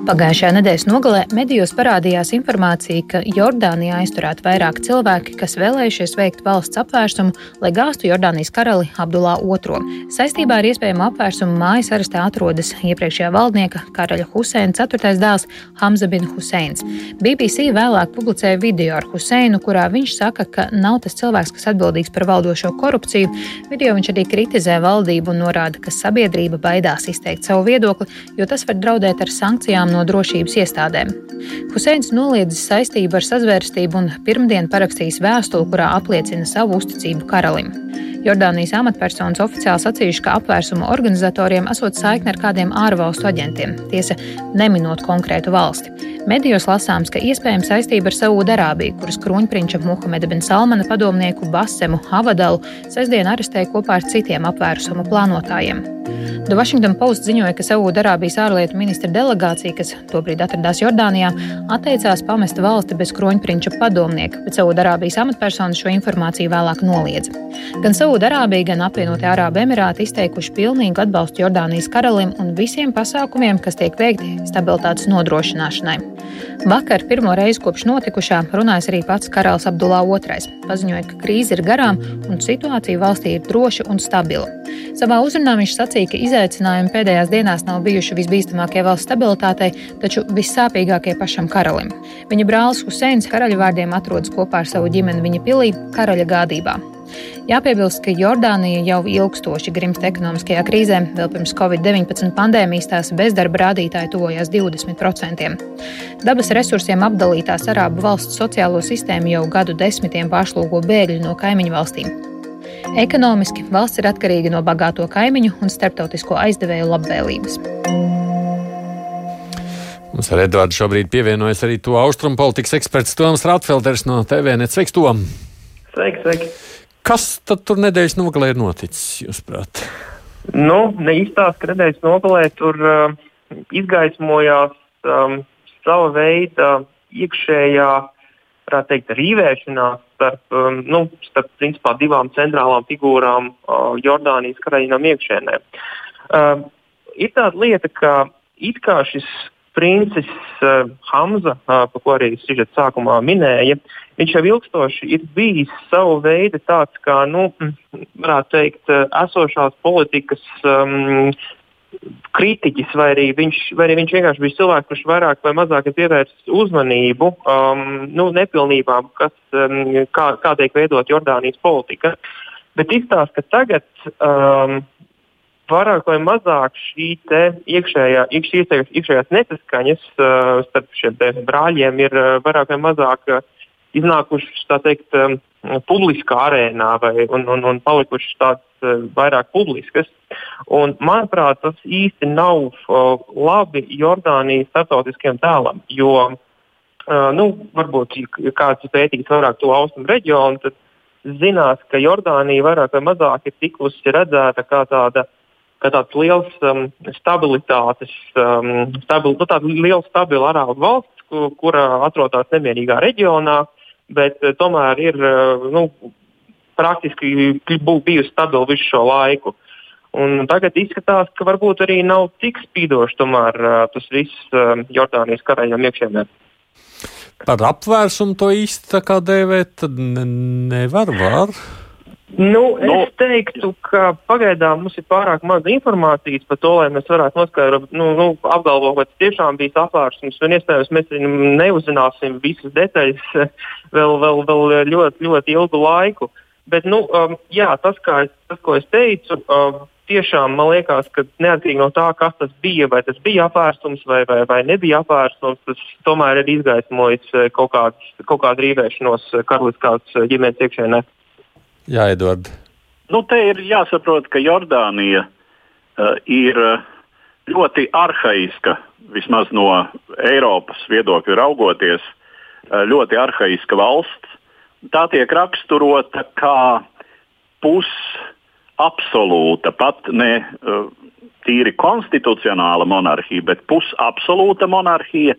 Pagājušajā nedēļas nogalē medijos parādījās informācija, ka Jordānijā aizturēti vairāki cilvēki, kas vēlējušies veikt valsts apvērsumu, lai gāztu Jordānijas karali Abdulā II. Saistībā ar iespējamu apvērsumu mājas arestē atrodas iepriekšējā valdnieka karaļa Huseina 4. dēls Hamza bin Huseins. BBC vēlāk publicēja video ar Huseinu, kurā viņš saka, ka nav tas cilvēks, kas atbildīgs par valdošo korupciju. Video viņš arī kritizē valdību un norāda, ka sabiedrība baidās izteikt savu viedokli, jo tas var draudēt ar sankcijām no drošības iestādēm. Huseins noliedzis saistību ar sazvērstību un pirmdien parakstījis vēstuli, kurā apliecina savu uzticību karalim. Jordānijas amatpersonas oficiāli sacījuši, ka apvērsuma organizatoriem esot saikne ar kādiem ārvalstu aģentiem, tiesa neminot konkrētu valsti. Medijos lasāms, ka iespējams saistība ar Saūda-Arābiju, kuras kroņprinča Muhameda bin Salmana padomnieku Basemu Havadalu sestdien arestēja kopā ar citiem apvērsuma plānotājiem. The Washington Post ziņoja, ka Saūda-Arābijas ārlietu ministra delegācija, kas tobrīd atradās Jordānijā, atteicās pamest valsti bez kroņprinča padomnieka, bet Saūda-Arābijas amatpersonas šo informāciju vēlāk noliedza. Gan Saūda-Arābija, gan apvienotie Arābu Emirāti izteikuši pilnīgu atbalstu Jordānijas karalim un visiem pasākumiem, kas tiek veikti stabilitātes nodrošināšanai. Vakar pirmo reizi kopš notikušā runājis arī pats karalis Abdulā II. Paziņoja, ka krīze ir garām un situācija valstī ir droša un stabila. Savā uzrunā viņš sacīja, ka izaicinājumi pēdējās dienās nav bijuši visbīstamākie valsts stabilitātei, taču vissāpīgākie pašam karalim. Viņa brālis Huseins karaļa vārdiem atrodas kopā ar savu ģimeni viņa pilī, karaļa gādībā. Jāpiebilst, ka Jordānija jau ilgstoši grimst ekonomiskajā krīzē. Vēl pirms Covid-19 pandēmijas tās bezdarba rādītāji tuvojās 20%. Dabas resursiem apdalītās Arābu valsts sociālo sistēmu jau gadu desmitiem pārslogo bēgļi no kaimiņu valstīm. Ekonomiski valsts ir atkarīga no bagāto kaimiņu un starptautisko aizdevēju labvēlības. Mums ar Eduardu šobrīd pievienojas arī to austrumu politikas eksperts Toms Rātfelders no TVN. Sveiks, Tom! Sveiki, sveiki! Kas tad tur nedēļas nogalē ir noticis, jūsuprāt? Nu, ne īstās, ka nedēļas nogalē tur uh, izgaismojās um, sava veida iekšējā, varētu teikt, rīvēšanās starp, um, nu, starp principā, divām centrālām figūrām uh, Jordānijas karaļinām iekšēnē. Uh, ir tāda lieta, ka it kā šis princis uh, Hamza, uh, par ko arī Sižets sākumā minēja, viņš jau ilgstoši ir bijis savu veidu tāds, kā, nu, varētu teikt, uh, esošās politikas um, kritiķis, vai arī, viņš, vai arī viņš vienkārši bija cilvēks, kurš vairāk vai mazāk ir pievērsis uzmanību um, nu, nepilnībām, kas, um, kā, kā tiek veidot Jordānijas politika. Bet izstāsta, ka tagad um, vairāk vai mazāk šī iekšējā, šīs iekšējās nesaskaņas uh, starp šiem brāļiem ir uh, vairāk vai mazāk uh, iznākušas teikt, um, publiskā arēnā vai, un, un, un palikušas tādas uh, vairāk publiskas. Un, manuprāt, tas īsti nav uh, labi Jordānijas starptautiskiem tēlam. Jo, uh, nu, varbūt, ja kāds ir pētījis vairāk to austrumu reģionu, tad zinās, ka Jordānija vairāk vai mazāk ir tikusi redzēta kā tāda kā tāds liels um, stabilitātes, um, stabil, nu, tāda liela stabila arābu valsts, ku, kura atrodas nemierīgā reģionā, bet uh, tomēr ir uh, nu, praktiski bijusi stabila visu šo laiku. Un tagad izskatās, ka varbūt arī nav tik spīdoši tomēr, uh, tas viss uh, Jordānijas karaļam iekšienē. Par apvērsumu to īsti tā kā dēvēt, tad ne, nevar. Var. Nu, es nu, teiktu, ka pagaidām mums ir pārāk maz informācijas par to, lai mēs varētu noskaidrot, nu, nu, apgalvot, vai tas tiešām bija apvārsums. Un iespējams, mēs neuzzināsim visas detaļas [laughs] vēl, vēl, vēl ļoti, ļoti ilgu laiku. Bet, nu, um, jā, tas, es, tas, ko es teicu, um, tiešām man liekas, ka neatkarīgi no tā, kas tas bija, vai tas bija apvērsums vai, vai, vai nebija apvērsums, tas tomēr ir izgaismojis uh, kaut, kāds, kaut kādu rīvēšanos uh, karaliskās uh, ģimenes iekšēnē. Jā, Edvard. Nu, te ir jāsaprot, ka Jordānija uh, ir uh, ļoti arhaiska, vismaz no Eiropas viedokļa raugoties, ļoti arhaiska valsts. Tā tiek raksturota kā pusabsolūta, pat ne tīri konstitucionāla monarhija, bet pusabsolūta monarhija,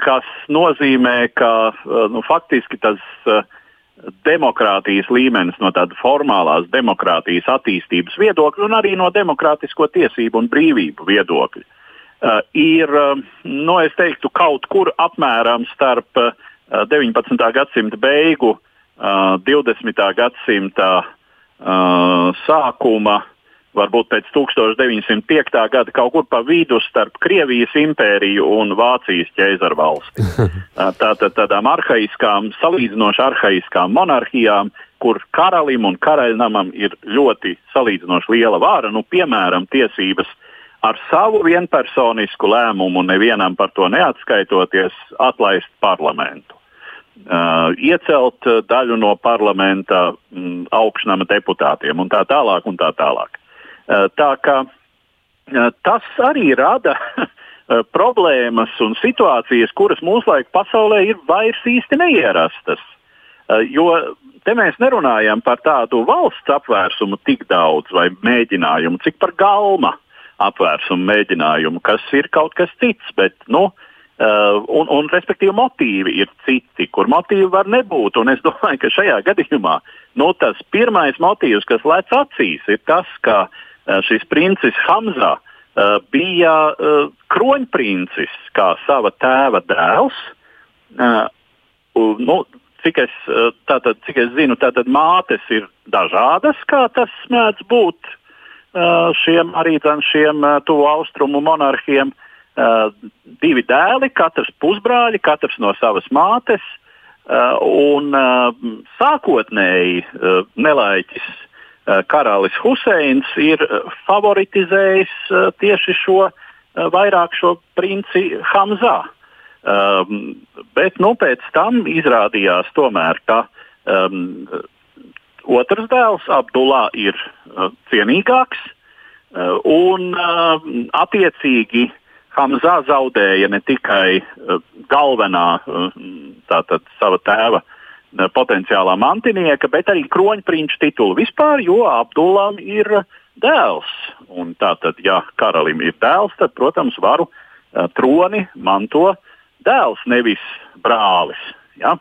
kas nozīmē, ka nu, faktiski tas demokrātijas līmenis no tāda formālās demokrātijas attīstības viedokļa un arī no demokrātisko tiesību un brīvību viedokļa. Uh, ir, uh, nu, es teiktu, kaut kur apmēram starp uh, 19. gadsimta beigu, uh, 20. gadsimta uh, sākuma uh, varbūt pēc 1905. gada kaut kur pa vidu starp Krievijas impēriju un Vācijas ķēzarvalsti. [laughs] Tātad tādām arhaiskām, salīdzinoši arhaiskām monarhijām, kur karalim un karaļnamam ir ļoti salīdzinoši liela vara, nu, piemēram, tiesības ar savu vienpersonisku lēmumu, nevienam par to neatskaitoties, atlaist parlamentu. Uh, iecelt daļu no parlamenta mm, augšnama deputātiem un tā tālāk. Un tā tālāk. Eh, tā kā eh, tas arī rada [laughs] eh, problēmas un situācijas, kuras mūsdienu pasaulē ir vairs īsti neierastas. Jo te mēs nerunājam par tādu valsts apvērsumu tik daudz vai mēģinājumu, cik par galma apvērsumu mēģinājumu, kas ir kaut kas cits. Bet, nu, un, un, respektīvi, motīvi ir citi, kur motīvi var nebūt. Un es [laughs] domāju, ka šajā gadījumā nu, tas pirmais motīvs, kas lec acīs, ir tas, ka uh, šis princis Hamza eh, bija eh, kroņprincis, kā sava tēva dēls. Nu, cik, es, tātad, cik es zinu, tātad mātes ir dažādas, kā tas mēdz būt šiem arī šiem tuvu austrumu monarhiem. Divi dēli, katrs pusbrāļi, katrs no savas mātes. Un sākotnēji nelaiķis Eh, karalis Huseins ir eh, favoritizējis eh, tieši šo vairāk šo princi Hamzā. Um, bet nu, pēc tam izrādījās, tomēr, ka um, otrs dēls, Abdullah, ir uh, cienīgāks uh, un uh, attiecīgi Hamzā zaudēja ne tikai uh, galvenā uh, tātad, sava tēva uh, potenciālā mantinieka, bet arī kroņprinča titulu vispār, jo Abdulam ir dēls. Un tātad, ja karalim ir dēls, tad, protams, varu troni manto dēls, nevis brālis. Ja?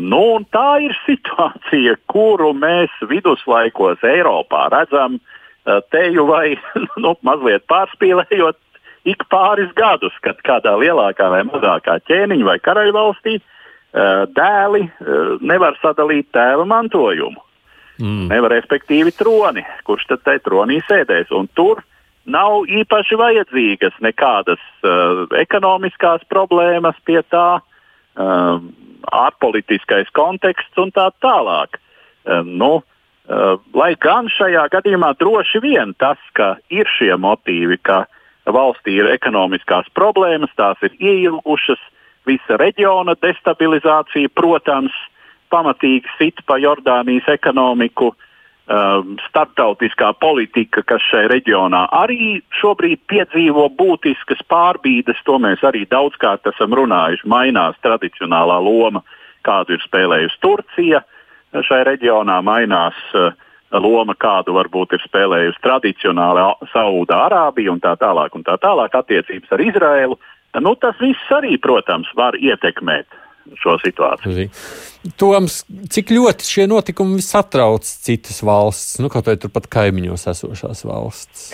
Nu, tā ir [laughs] situācija, kuru mēs viduslaikos Eiropā redzam teju vai [laughs] nu, mazliet pārspīlējot ik pāris gadus, kad kādā lielākā vai mazākā ķēniņa vai karaļvalstī uh, dēli eh, nevar sadalīt tēva mantojumu. Mm. Nevar respektīvi troni, kurš tad tajā tronī sēdēs. Un tur nav īpaši vajadzīgas nekādas uh, ekonomiskās problēmas pie tā, uh, ārpolitiskais konteksts un tā tālāk. Uh, nu, uh, lai gan šajā gadījumā droši vien tas, ka ir šie motīvi, ka valstī ir ekonomiskās problēmas, tās ir ieilgušas, visa reģiona destabilizācija, protams, pamatīgi sit pa Jordānijas ekonomiku, um, starptautiskā politika, kas šajā reģionā arī šobrīd piedzīvo būtiskas pārbīdes, to mēs arī daudzkārt esam runājuši. Mainās tradicionālā loma, kādu ir spēlējusi Turcija šajā reģionā, mainās uh, loma, kādu varbūt ir spēlējusi tradicionāli Saudā Arābija un tā tālāk, un tā tālāk attiecības ar Izraēlu. Uh, Nu, tas viss arī, protams, var ietekmēt šo situāciju. Toms, cik ļoti šie notikumi satrauc citas valsts, nu, kaut vai turpat kaimiņos esošās valsts?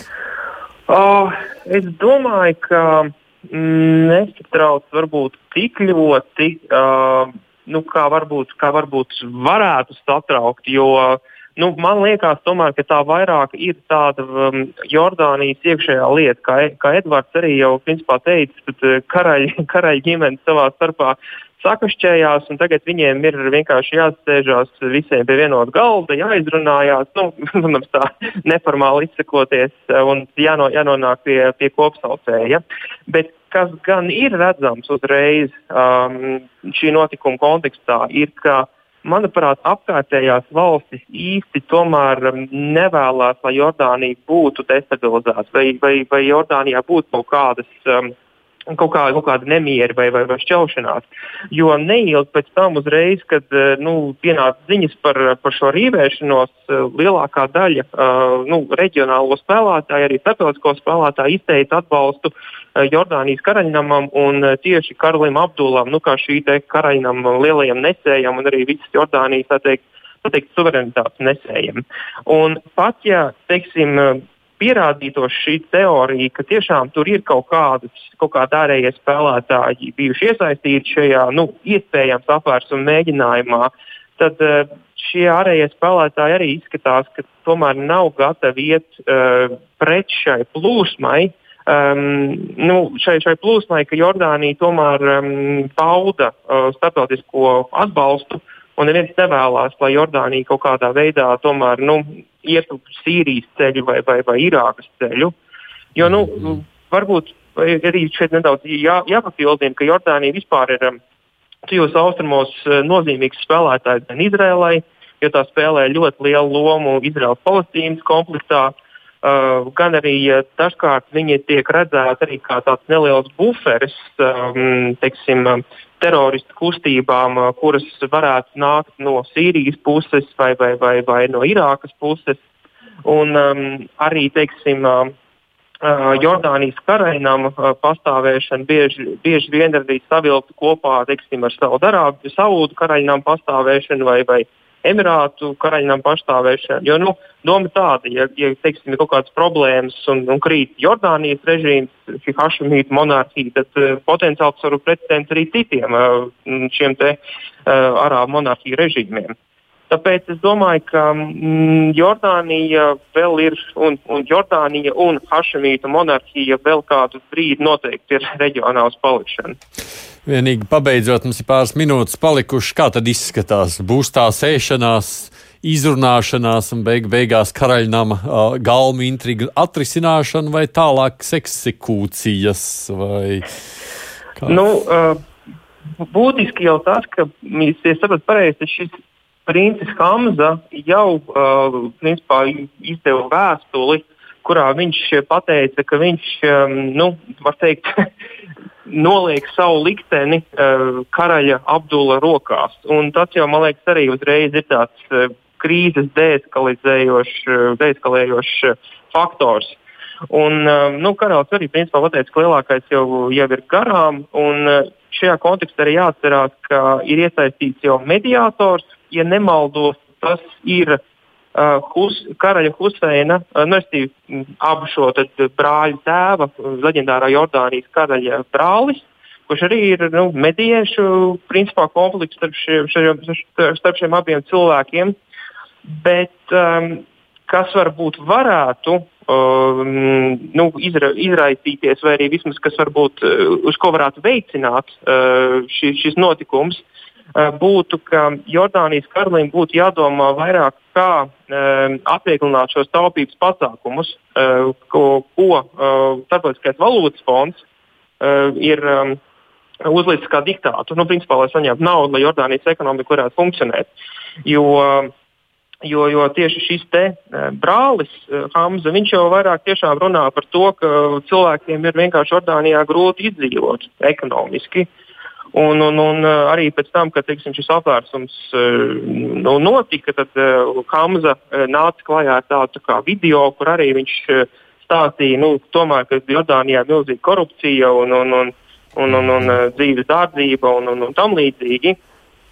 Uh, es domāju, ka mm, nesatrauc varbūt tik ļoti, uh, nu, kā, varbūt, kā varbūt varētu satraukt, jo uh, Nu, man liekas, tomēr, ka tā vairāk ir tāda um, Jordānijas iekšējā lieta, kā, kā Edvards arī jau principā teica, bet uh, karaļi, [laughs] karaļi ģimenes savā starpā sakašķējās, un tagad viņiem ir vienkārši jāsēžās visiem pie vienota galda, jāizrunājās, nu, [laughs] protams, tā neformāli izsakoties uh, un jāno, jānonāk pie, pie kopsaucēja. Bet kas gan ir redzams uzreiz um, šī notikuma kontekstā, ir, ka manuprāt, apkārtējās valstis īsti tomēr um, nevēlas, lai Jordānija būtu destabilizēta vai, vai, vai Jordānijā būtu kaut kādas. Um, kaut, kā, kaut kāda nemiera vai, vai, vai šķelšanās. Jo neilgi pēc tam, uzreiz, kad uh, nu, pienāca ziņas par, par šo rīvēšanos, uh, lielākā daļa uh, nu, reģionālo spēlētāju, arī starptautisko spēlētāju izteica atbalstu Eh, Jordānijas karaļnamam un eh, tieši Karalim Abdulam, nu, kā šī karaļnam lielajam nesējam un arī visas Jordānijas teikt, tā teikt, suverenitātes nesējam. Un pat ja teiksim, eh, pierādītos šī teorija, ka tiešām tur ir kaut kādas, kaut kāda ārējie spēlētāji bijuši iesaistīti šajā nu, iespējams apvērsuma mēģinājumā, tad šie ārējie spēlētāji arī izskatās, ka tomēr nav gatavi iet uh, pret šai plūsmai, um, nu, šai, šai plūsmai, ka Jordānija tomēr um, pauda uh, starptautisko atbalstu. Un neviens nevēlas, lai Jordānija kaut kādā veidā tomēr nu, ietu Sīrijas ceļu vai, vai, vai Irākas ceļu. Jo nu, varbūt arī šeit nedaudz jā, jāpapildina, ka Jordānija vispār ir um, tuvos austrumos uh, nozīmīgs spēlētājs gan Izrēlai, jo tā spēlē ļoti lielu lomu Izraels-Palestīnas konfliktā. Uh, Uh, gan arī dažkārt viņi tiek redzēti arī kā tāds neliels buferis um, teiksim, teroristu kustībām, uh, kuras varētu nākt no Sīrijas puses vai, vai, vai, vai no Irākas puses. Un um, arī teiksim, uh, Jordānijas karainam uh, pastāvēšana bieži, bieži vien arī savilkta kopā teiksim, ar Saudārābiju, Saudu karainam pastāvēšanu vai, vai Emirātu karaļnam pastāvēšanu. Jo nu, doma tāda, ja, ja teiksim, ir kaut kādas problēmas un, un krīt Jordānijas režīms, šī Hašamīta monarhija, tad uh, potenciāli tas var būt precedents arī citiem uh, šiem te uh, arābu monarhiju režīmiem. Tāpēc es domāju, ka mm, Jordānija vēl ir, un, un Jordānija un Hašamīta monarhija vēl kādu brīdi noteikti ir reģionāls palikšana. Vienīgi pabeidzot, mums ir pāris minūtes palikušas. Kā tad izskatās? Būs tā sēšanās, izrunāšanās un beig beigās karaļnama uh, galma intriga atrisināšana vai tālāk eksekūcijas? Vai kā? nu, uh, būtiski jau tas, ka, ja saprotu pareizi, šis princis Hamza jau uh, principā, izdeva vēstuli, kurā viņš pateica, ka viņš, um, nu, var teikt, [laughs] noliek savu likteni uh, karaļa Abdula rokās. Un tas jau, man liekas, arī uzreiz ir tāds uh, krīzes deeskalējošs uh, faktors. Un, uh, nu, karalis arī principā pateica, ka lielākais jau, jau ir garām. Un, uh, šajā kontekstā arī jāatcerās, ka ir iesaistīts jau mediātors. Ja nemaldos, tas ir uh, Uh, Hus, karaļa Huseina, uh, nu, es abu šo brāļu tēva, leģendārā Jordānijas karaļa brālis, kurš arī ir nu, mediešu principā, konflikts starp šiem, šiem, starp šiem abiem cilvēkiem. Bet um, kas varbūt varētu um, nu, izra, izraisīties, vai arī vismaz kas varbūt uh, uz ko varētu veicināt uh, šis, šis notikums, uh, būtu, ka Jordānijas karalim būtu jādomā vairāk kā um, atvieglināt šos taupības pasākumus, uh, ko, ko uh, Starptautiskais valūtas fonds ir uzlicis kā diktātu. Nu, principā, lai saņemtu naudu, lai Jordānijas ekonomika varētu funkcionēt. Jo, jo, jo tieši šis te brālis Hamza, viņš jau vairāk runā par to, ka cilvēkiem ir vienkārši Jordānijā grūti izdzīvot ekonomiski. Uh, Un, un, un uh, arī pēc tam, kad teiksim, šis apvērsums uh, nu, notika, tad uh, Hamza nāca klajā ar tādu tā video, kur arī viņš stāstīja, nu, tomēr, ka Jordānijā ir milzīga korupcija un, un, un, un, un, un dzīves dārdzība un, un, un tam līdzīgi.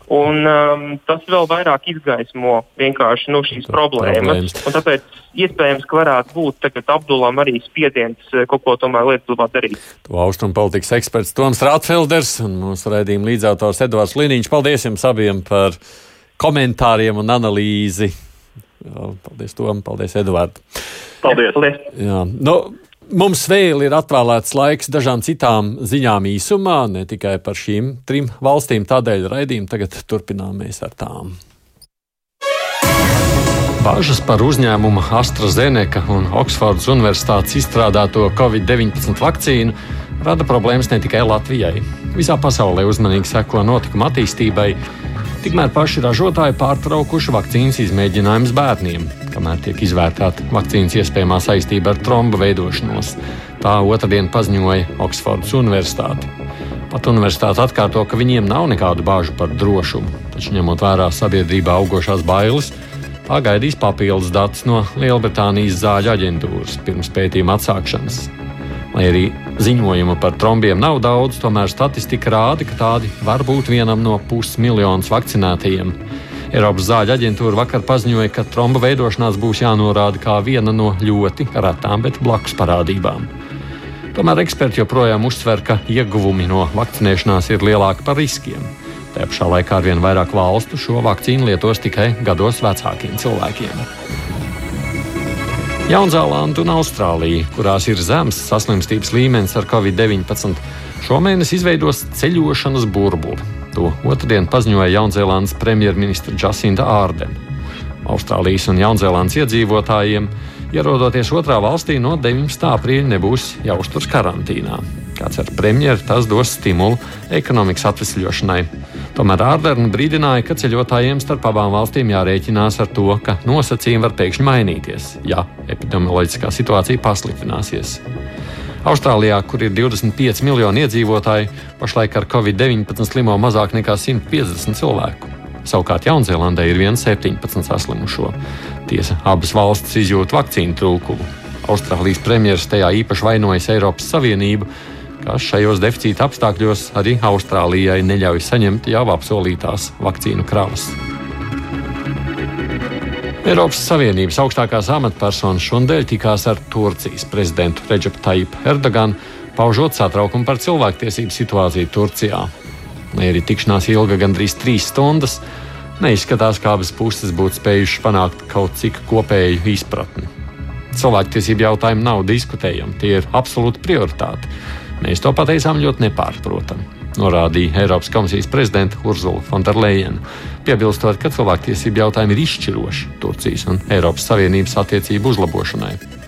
Un, um, tas vēl vairāk izgaismo vienkārši nu, šīs problēmas. problēmas. Tāpēc iespējams, ka varētu būt tagad Abdulam arī spiediens eh, kaut ko tomēr Lietuvā darīt. To austrumu politikas eksperts Toms Rātfelders un mūsu raidījuma līdzautors Edvards Liniņš. Paldies jums abiem par komentāriem un analīzi. Paldies, Tom, paldies, Edvard. Paldies. paldies. Jā, nu, Mums vēl ir atvēlēts laiks dažām citām ziņām īsumā, ne tikai par šīm trim valstīm. Tādēļ raidījumu tagad turpināmies ar tām. Bažas par uzņēmuma AstraZeneca un Oksfordas Universitātes izstrādāto Covid-19 vakcīnu rada problēmas ne tikai Latvijai. Visā pasaulē uzmanīgi seko notikuma attīstībai. Tikmēr paši ražotāji pārtraukuši vakcīnas izmēģinājumus bērniem, kamēr tiek izvērtēta vakcīnas iespējamā saistība ar trombu veidošanos. Tā otrdien paziņoja Oksfordas Universitāte. Pat universitāte atkārto, ka viņiem nav nekādu bāžu par drošumu, taču ņemot vērā sabiedrībā augošās bailes, tā gaidīs papildus datus no Lielbritānijas zāļu aģentūras pirms pētījuma atsākšanas. Lai arī ziņojumu par trombiem nav daudz, tomēr statistika rāda, ka tādi var būt vienam no pusmiljonus vakcinētajiem. Eiropas zāļu aģentūra vakar paziņoja, ka tromba veidošanās būs jānorāda kā viena no ļoti retām, bet blakus parādībām. Tomēr eksperti joprojām uzsver, ka ieguvumi no vakcinēšanās ir lielāki par riskiem. Tā pašā laikā arvien vairāk valstu šo vakcīnu lietos tikai gados vecākiem cilvēkiem. Jaunzēlanda un Austrālija, kurās ir zems saslimstības līmenis ar covid-19, šomēnes izveidos ceļošanas burbuli. To otrdien paziņoja Jaunzēlandes premjerministra Jacinda Ārdena. Austrālijas un Jaunzēlandes iedzīvotājiem Ierodoties otrā valstī no 19. aprīļa nebūs jāuzturas karantīnā. Kāds ar premjeru tas dos stimulu ekonomikas atvesļošanai. Tomēr Ārderna brīdināja, ka ceļotājiem starp abām valstīm jārēķinās ar to, ka nosacījumi var pēkšņi mainīties, ja epidemioloģiskā situācija pasliktināsies. Austrālijā, kur ir 25 miljoni iedzīvotāji, pašlaik ar covid-19 slimo mazāk nekā 150 cilvēku. Savukārt Jaunzēlandē ir 1,17 saslimušo. Tiesa, abas valstis izjūt vakcīnu trūkumu. Austrālijas premjerministrs tajā īpaši vainojas Eiropas Savienību, kas šajos deficīta apstākļos arī Austrālijai neļauj saņemt jau apsolītās vakcīnu kravas. Eiropas Savienības augstākās amatpersonas šodien tikās ar Turcijas prezidentu Reģepu Tajipu Erdoganu, paužot satraukumu par cilvēktiesību situāciju Turcijā. Lai arī tikšanās ilga gandrīz trīs stundas, neizskatās, kā abas puses būtu spējušas panākt kaut cik kopēju izpratni. Cilvēktiesību jautājumi nav diskutējami, tie ir absolūti prioritāti. Mēs to pateicām ļoti nepārprotami, norādīja Eiropas komisijas prezidenta Urzula Fonderleina, piebilstot, ka cilvēktiesību jautājumi ir izšķiroši Turcijas un Eiropas Savienības attiecību uzlabošanai.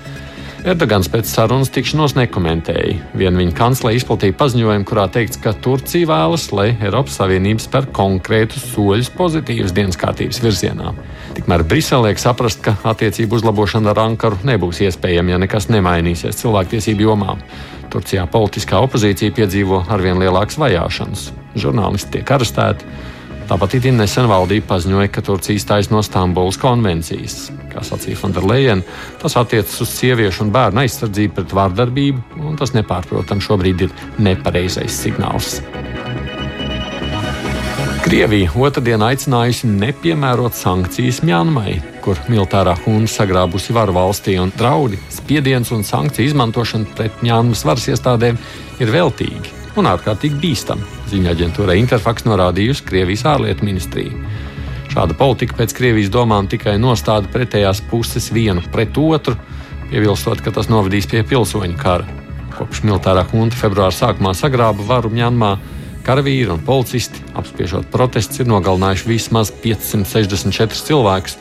Erdogans pēc sarunas tikšanos nekomentēja. Vien viņa kanclere izplatīja paziņojumu, kurā teikts, ka Turcija vēlas, lai Eiropas Savienība spēr konkrētus soļus pozitīvas dienas kārtības virzienā. Tikmēr Brisele liek saprast, ka attiecību uzlabošana ar Ankaru nebūs iespējama, ja nekas nemainīsies cilvēktiesību jomā. Turcijā politiskā opozīcija piedzīvo arvien lielākas vajāšanas. Žurnālisti tiek arestēti, Tāpat it nesen valdība paziņoja, ka Turcija izstājas no Stambulas konvencijas. Kā sacīja Fonderleina, tas attiecas uz sieviešu un bērnu aizsardzību pret vārdarbību, un tas nepārprotami šobrīd ir nepareizais signāls. Krievija otrdien aicinājusi nepiemērot sankcijas Mjanmai, kur militārā hunta sagrābusi varu valstī un draudi, spiediens un sankciju izmantošana pret Mjanmas varas iestādēm ir veltīgi un ārkārtīgi bīstami. Ziņa aģentūra Interfaks norādījusi Krievijas ārlietu ministriju. Šāda politika pēc Krievijas domām tikai nostāda pretējās puses vienu pret otru, piebilstot, ka tas novedīs pie pilsoņu kara. Kopš militārā hunta februāra sākumā sagrāba varu Mjanmā, karavīri un policisti, apspiežot protestus, ir nogalinājuši vismaz 564 cilvēkus,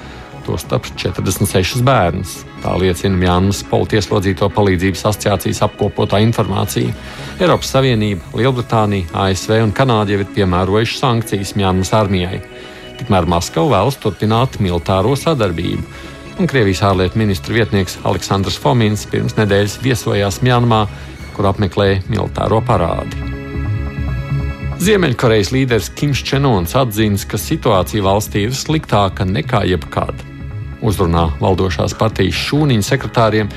tostarp 46 bērnus. Tā liecina Mjānmas politieslodzīto palīdzības asociācijas apkopotā informācija. Eiropas Savienība, Lielbritānija, ASV un Kanāda jau ir piemērojuši sankcijas Mjānmas armijai. Tikmēr Maskava vēlas turpināt militāro sadarbību. Un Krievijas ārlietu ministra vietnieks Aleksandrs Fomins pirms nedēļas viesojās Mjanmā, kur apmeklēja militāro parādi. Ziemeļkorejas līderis Kims Čenons atzīst, ka situācija valstī ir sliktāka nekā jebkad. Uzrunā valdošās partijas šūniņu sekretāriem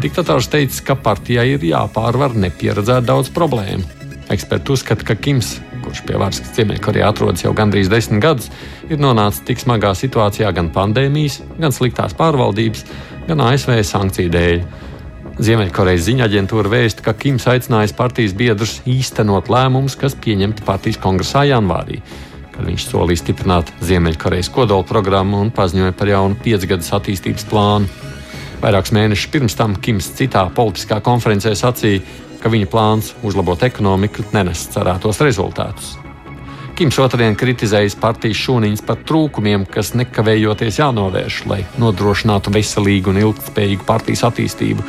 diktators teica, ka partijai ir jāpārvar nepieredzēt daudz problēmu. Eksperti uzskata, ka Kims, kurš pie varas Ziemeļkorejā atrodas jau gandrīz desmit gadus, ir nonācis tik smagā situācijā gan pandēmijas, gan sliktās pārvaldības, gan ASV sankciju dēļ. Ziemeļkorejas ziņa aģentūra vēsta, ka Kims aicinājis partijas biedrus īstenot lēmumus, kas pieņemti partijas kongresā janvārī viņš solīja stiprināt Ziemeļkorejas kodola programmu un paziņoja par jaunu piecgadus attīstības plānu. Vairākus mēnešus pirms tam Kims citā politiskā konferencē sacīja, ka viņa plāns uzlabot ekonomiku nenes cerētos rezultātus. Kims otrdien kritizējis partijas šūniņas par trūkumiem, kas nekavējoties jānovērš, lai nodrošinātu veselīgu un ilgspējīgu partijas attīstību,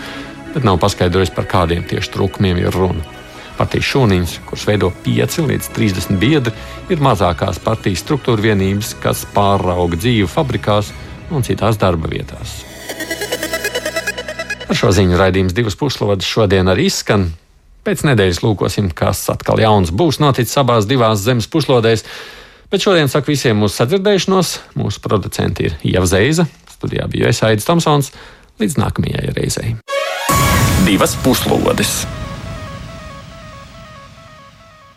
bet nav paskaidrojis, par kādiem tieši trūkumiem ir runa. Partijas šūniņš, kurš veido 5 līdz 30 biedri, ir mazākās partijas struktūra vienības, kas pārauga dzīvi fabrikās un citās darba vietās. Ar šo ziņu raidījums divas puslodes šodien arī izskan. Pēc nedēļas lūkosim, kas atkal jauns būs noticis abās divās zemes puslodēs. Bet šodien saku visiem mūsu sadzirdēšanos. Mūsu producenti ir Ieva Zeiza, studijā bija Aits Tomsons. Līdz nākamajai reizei. Divas puslodes!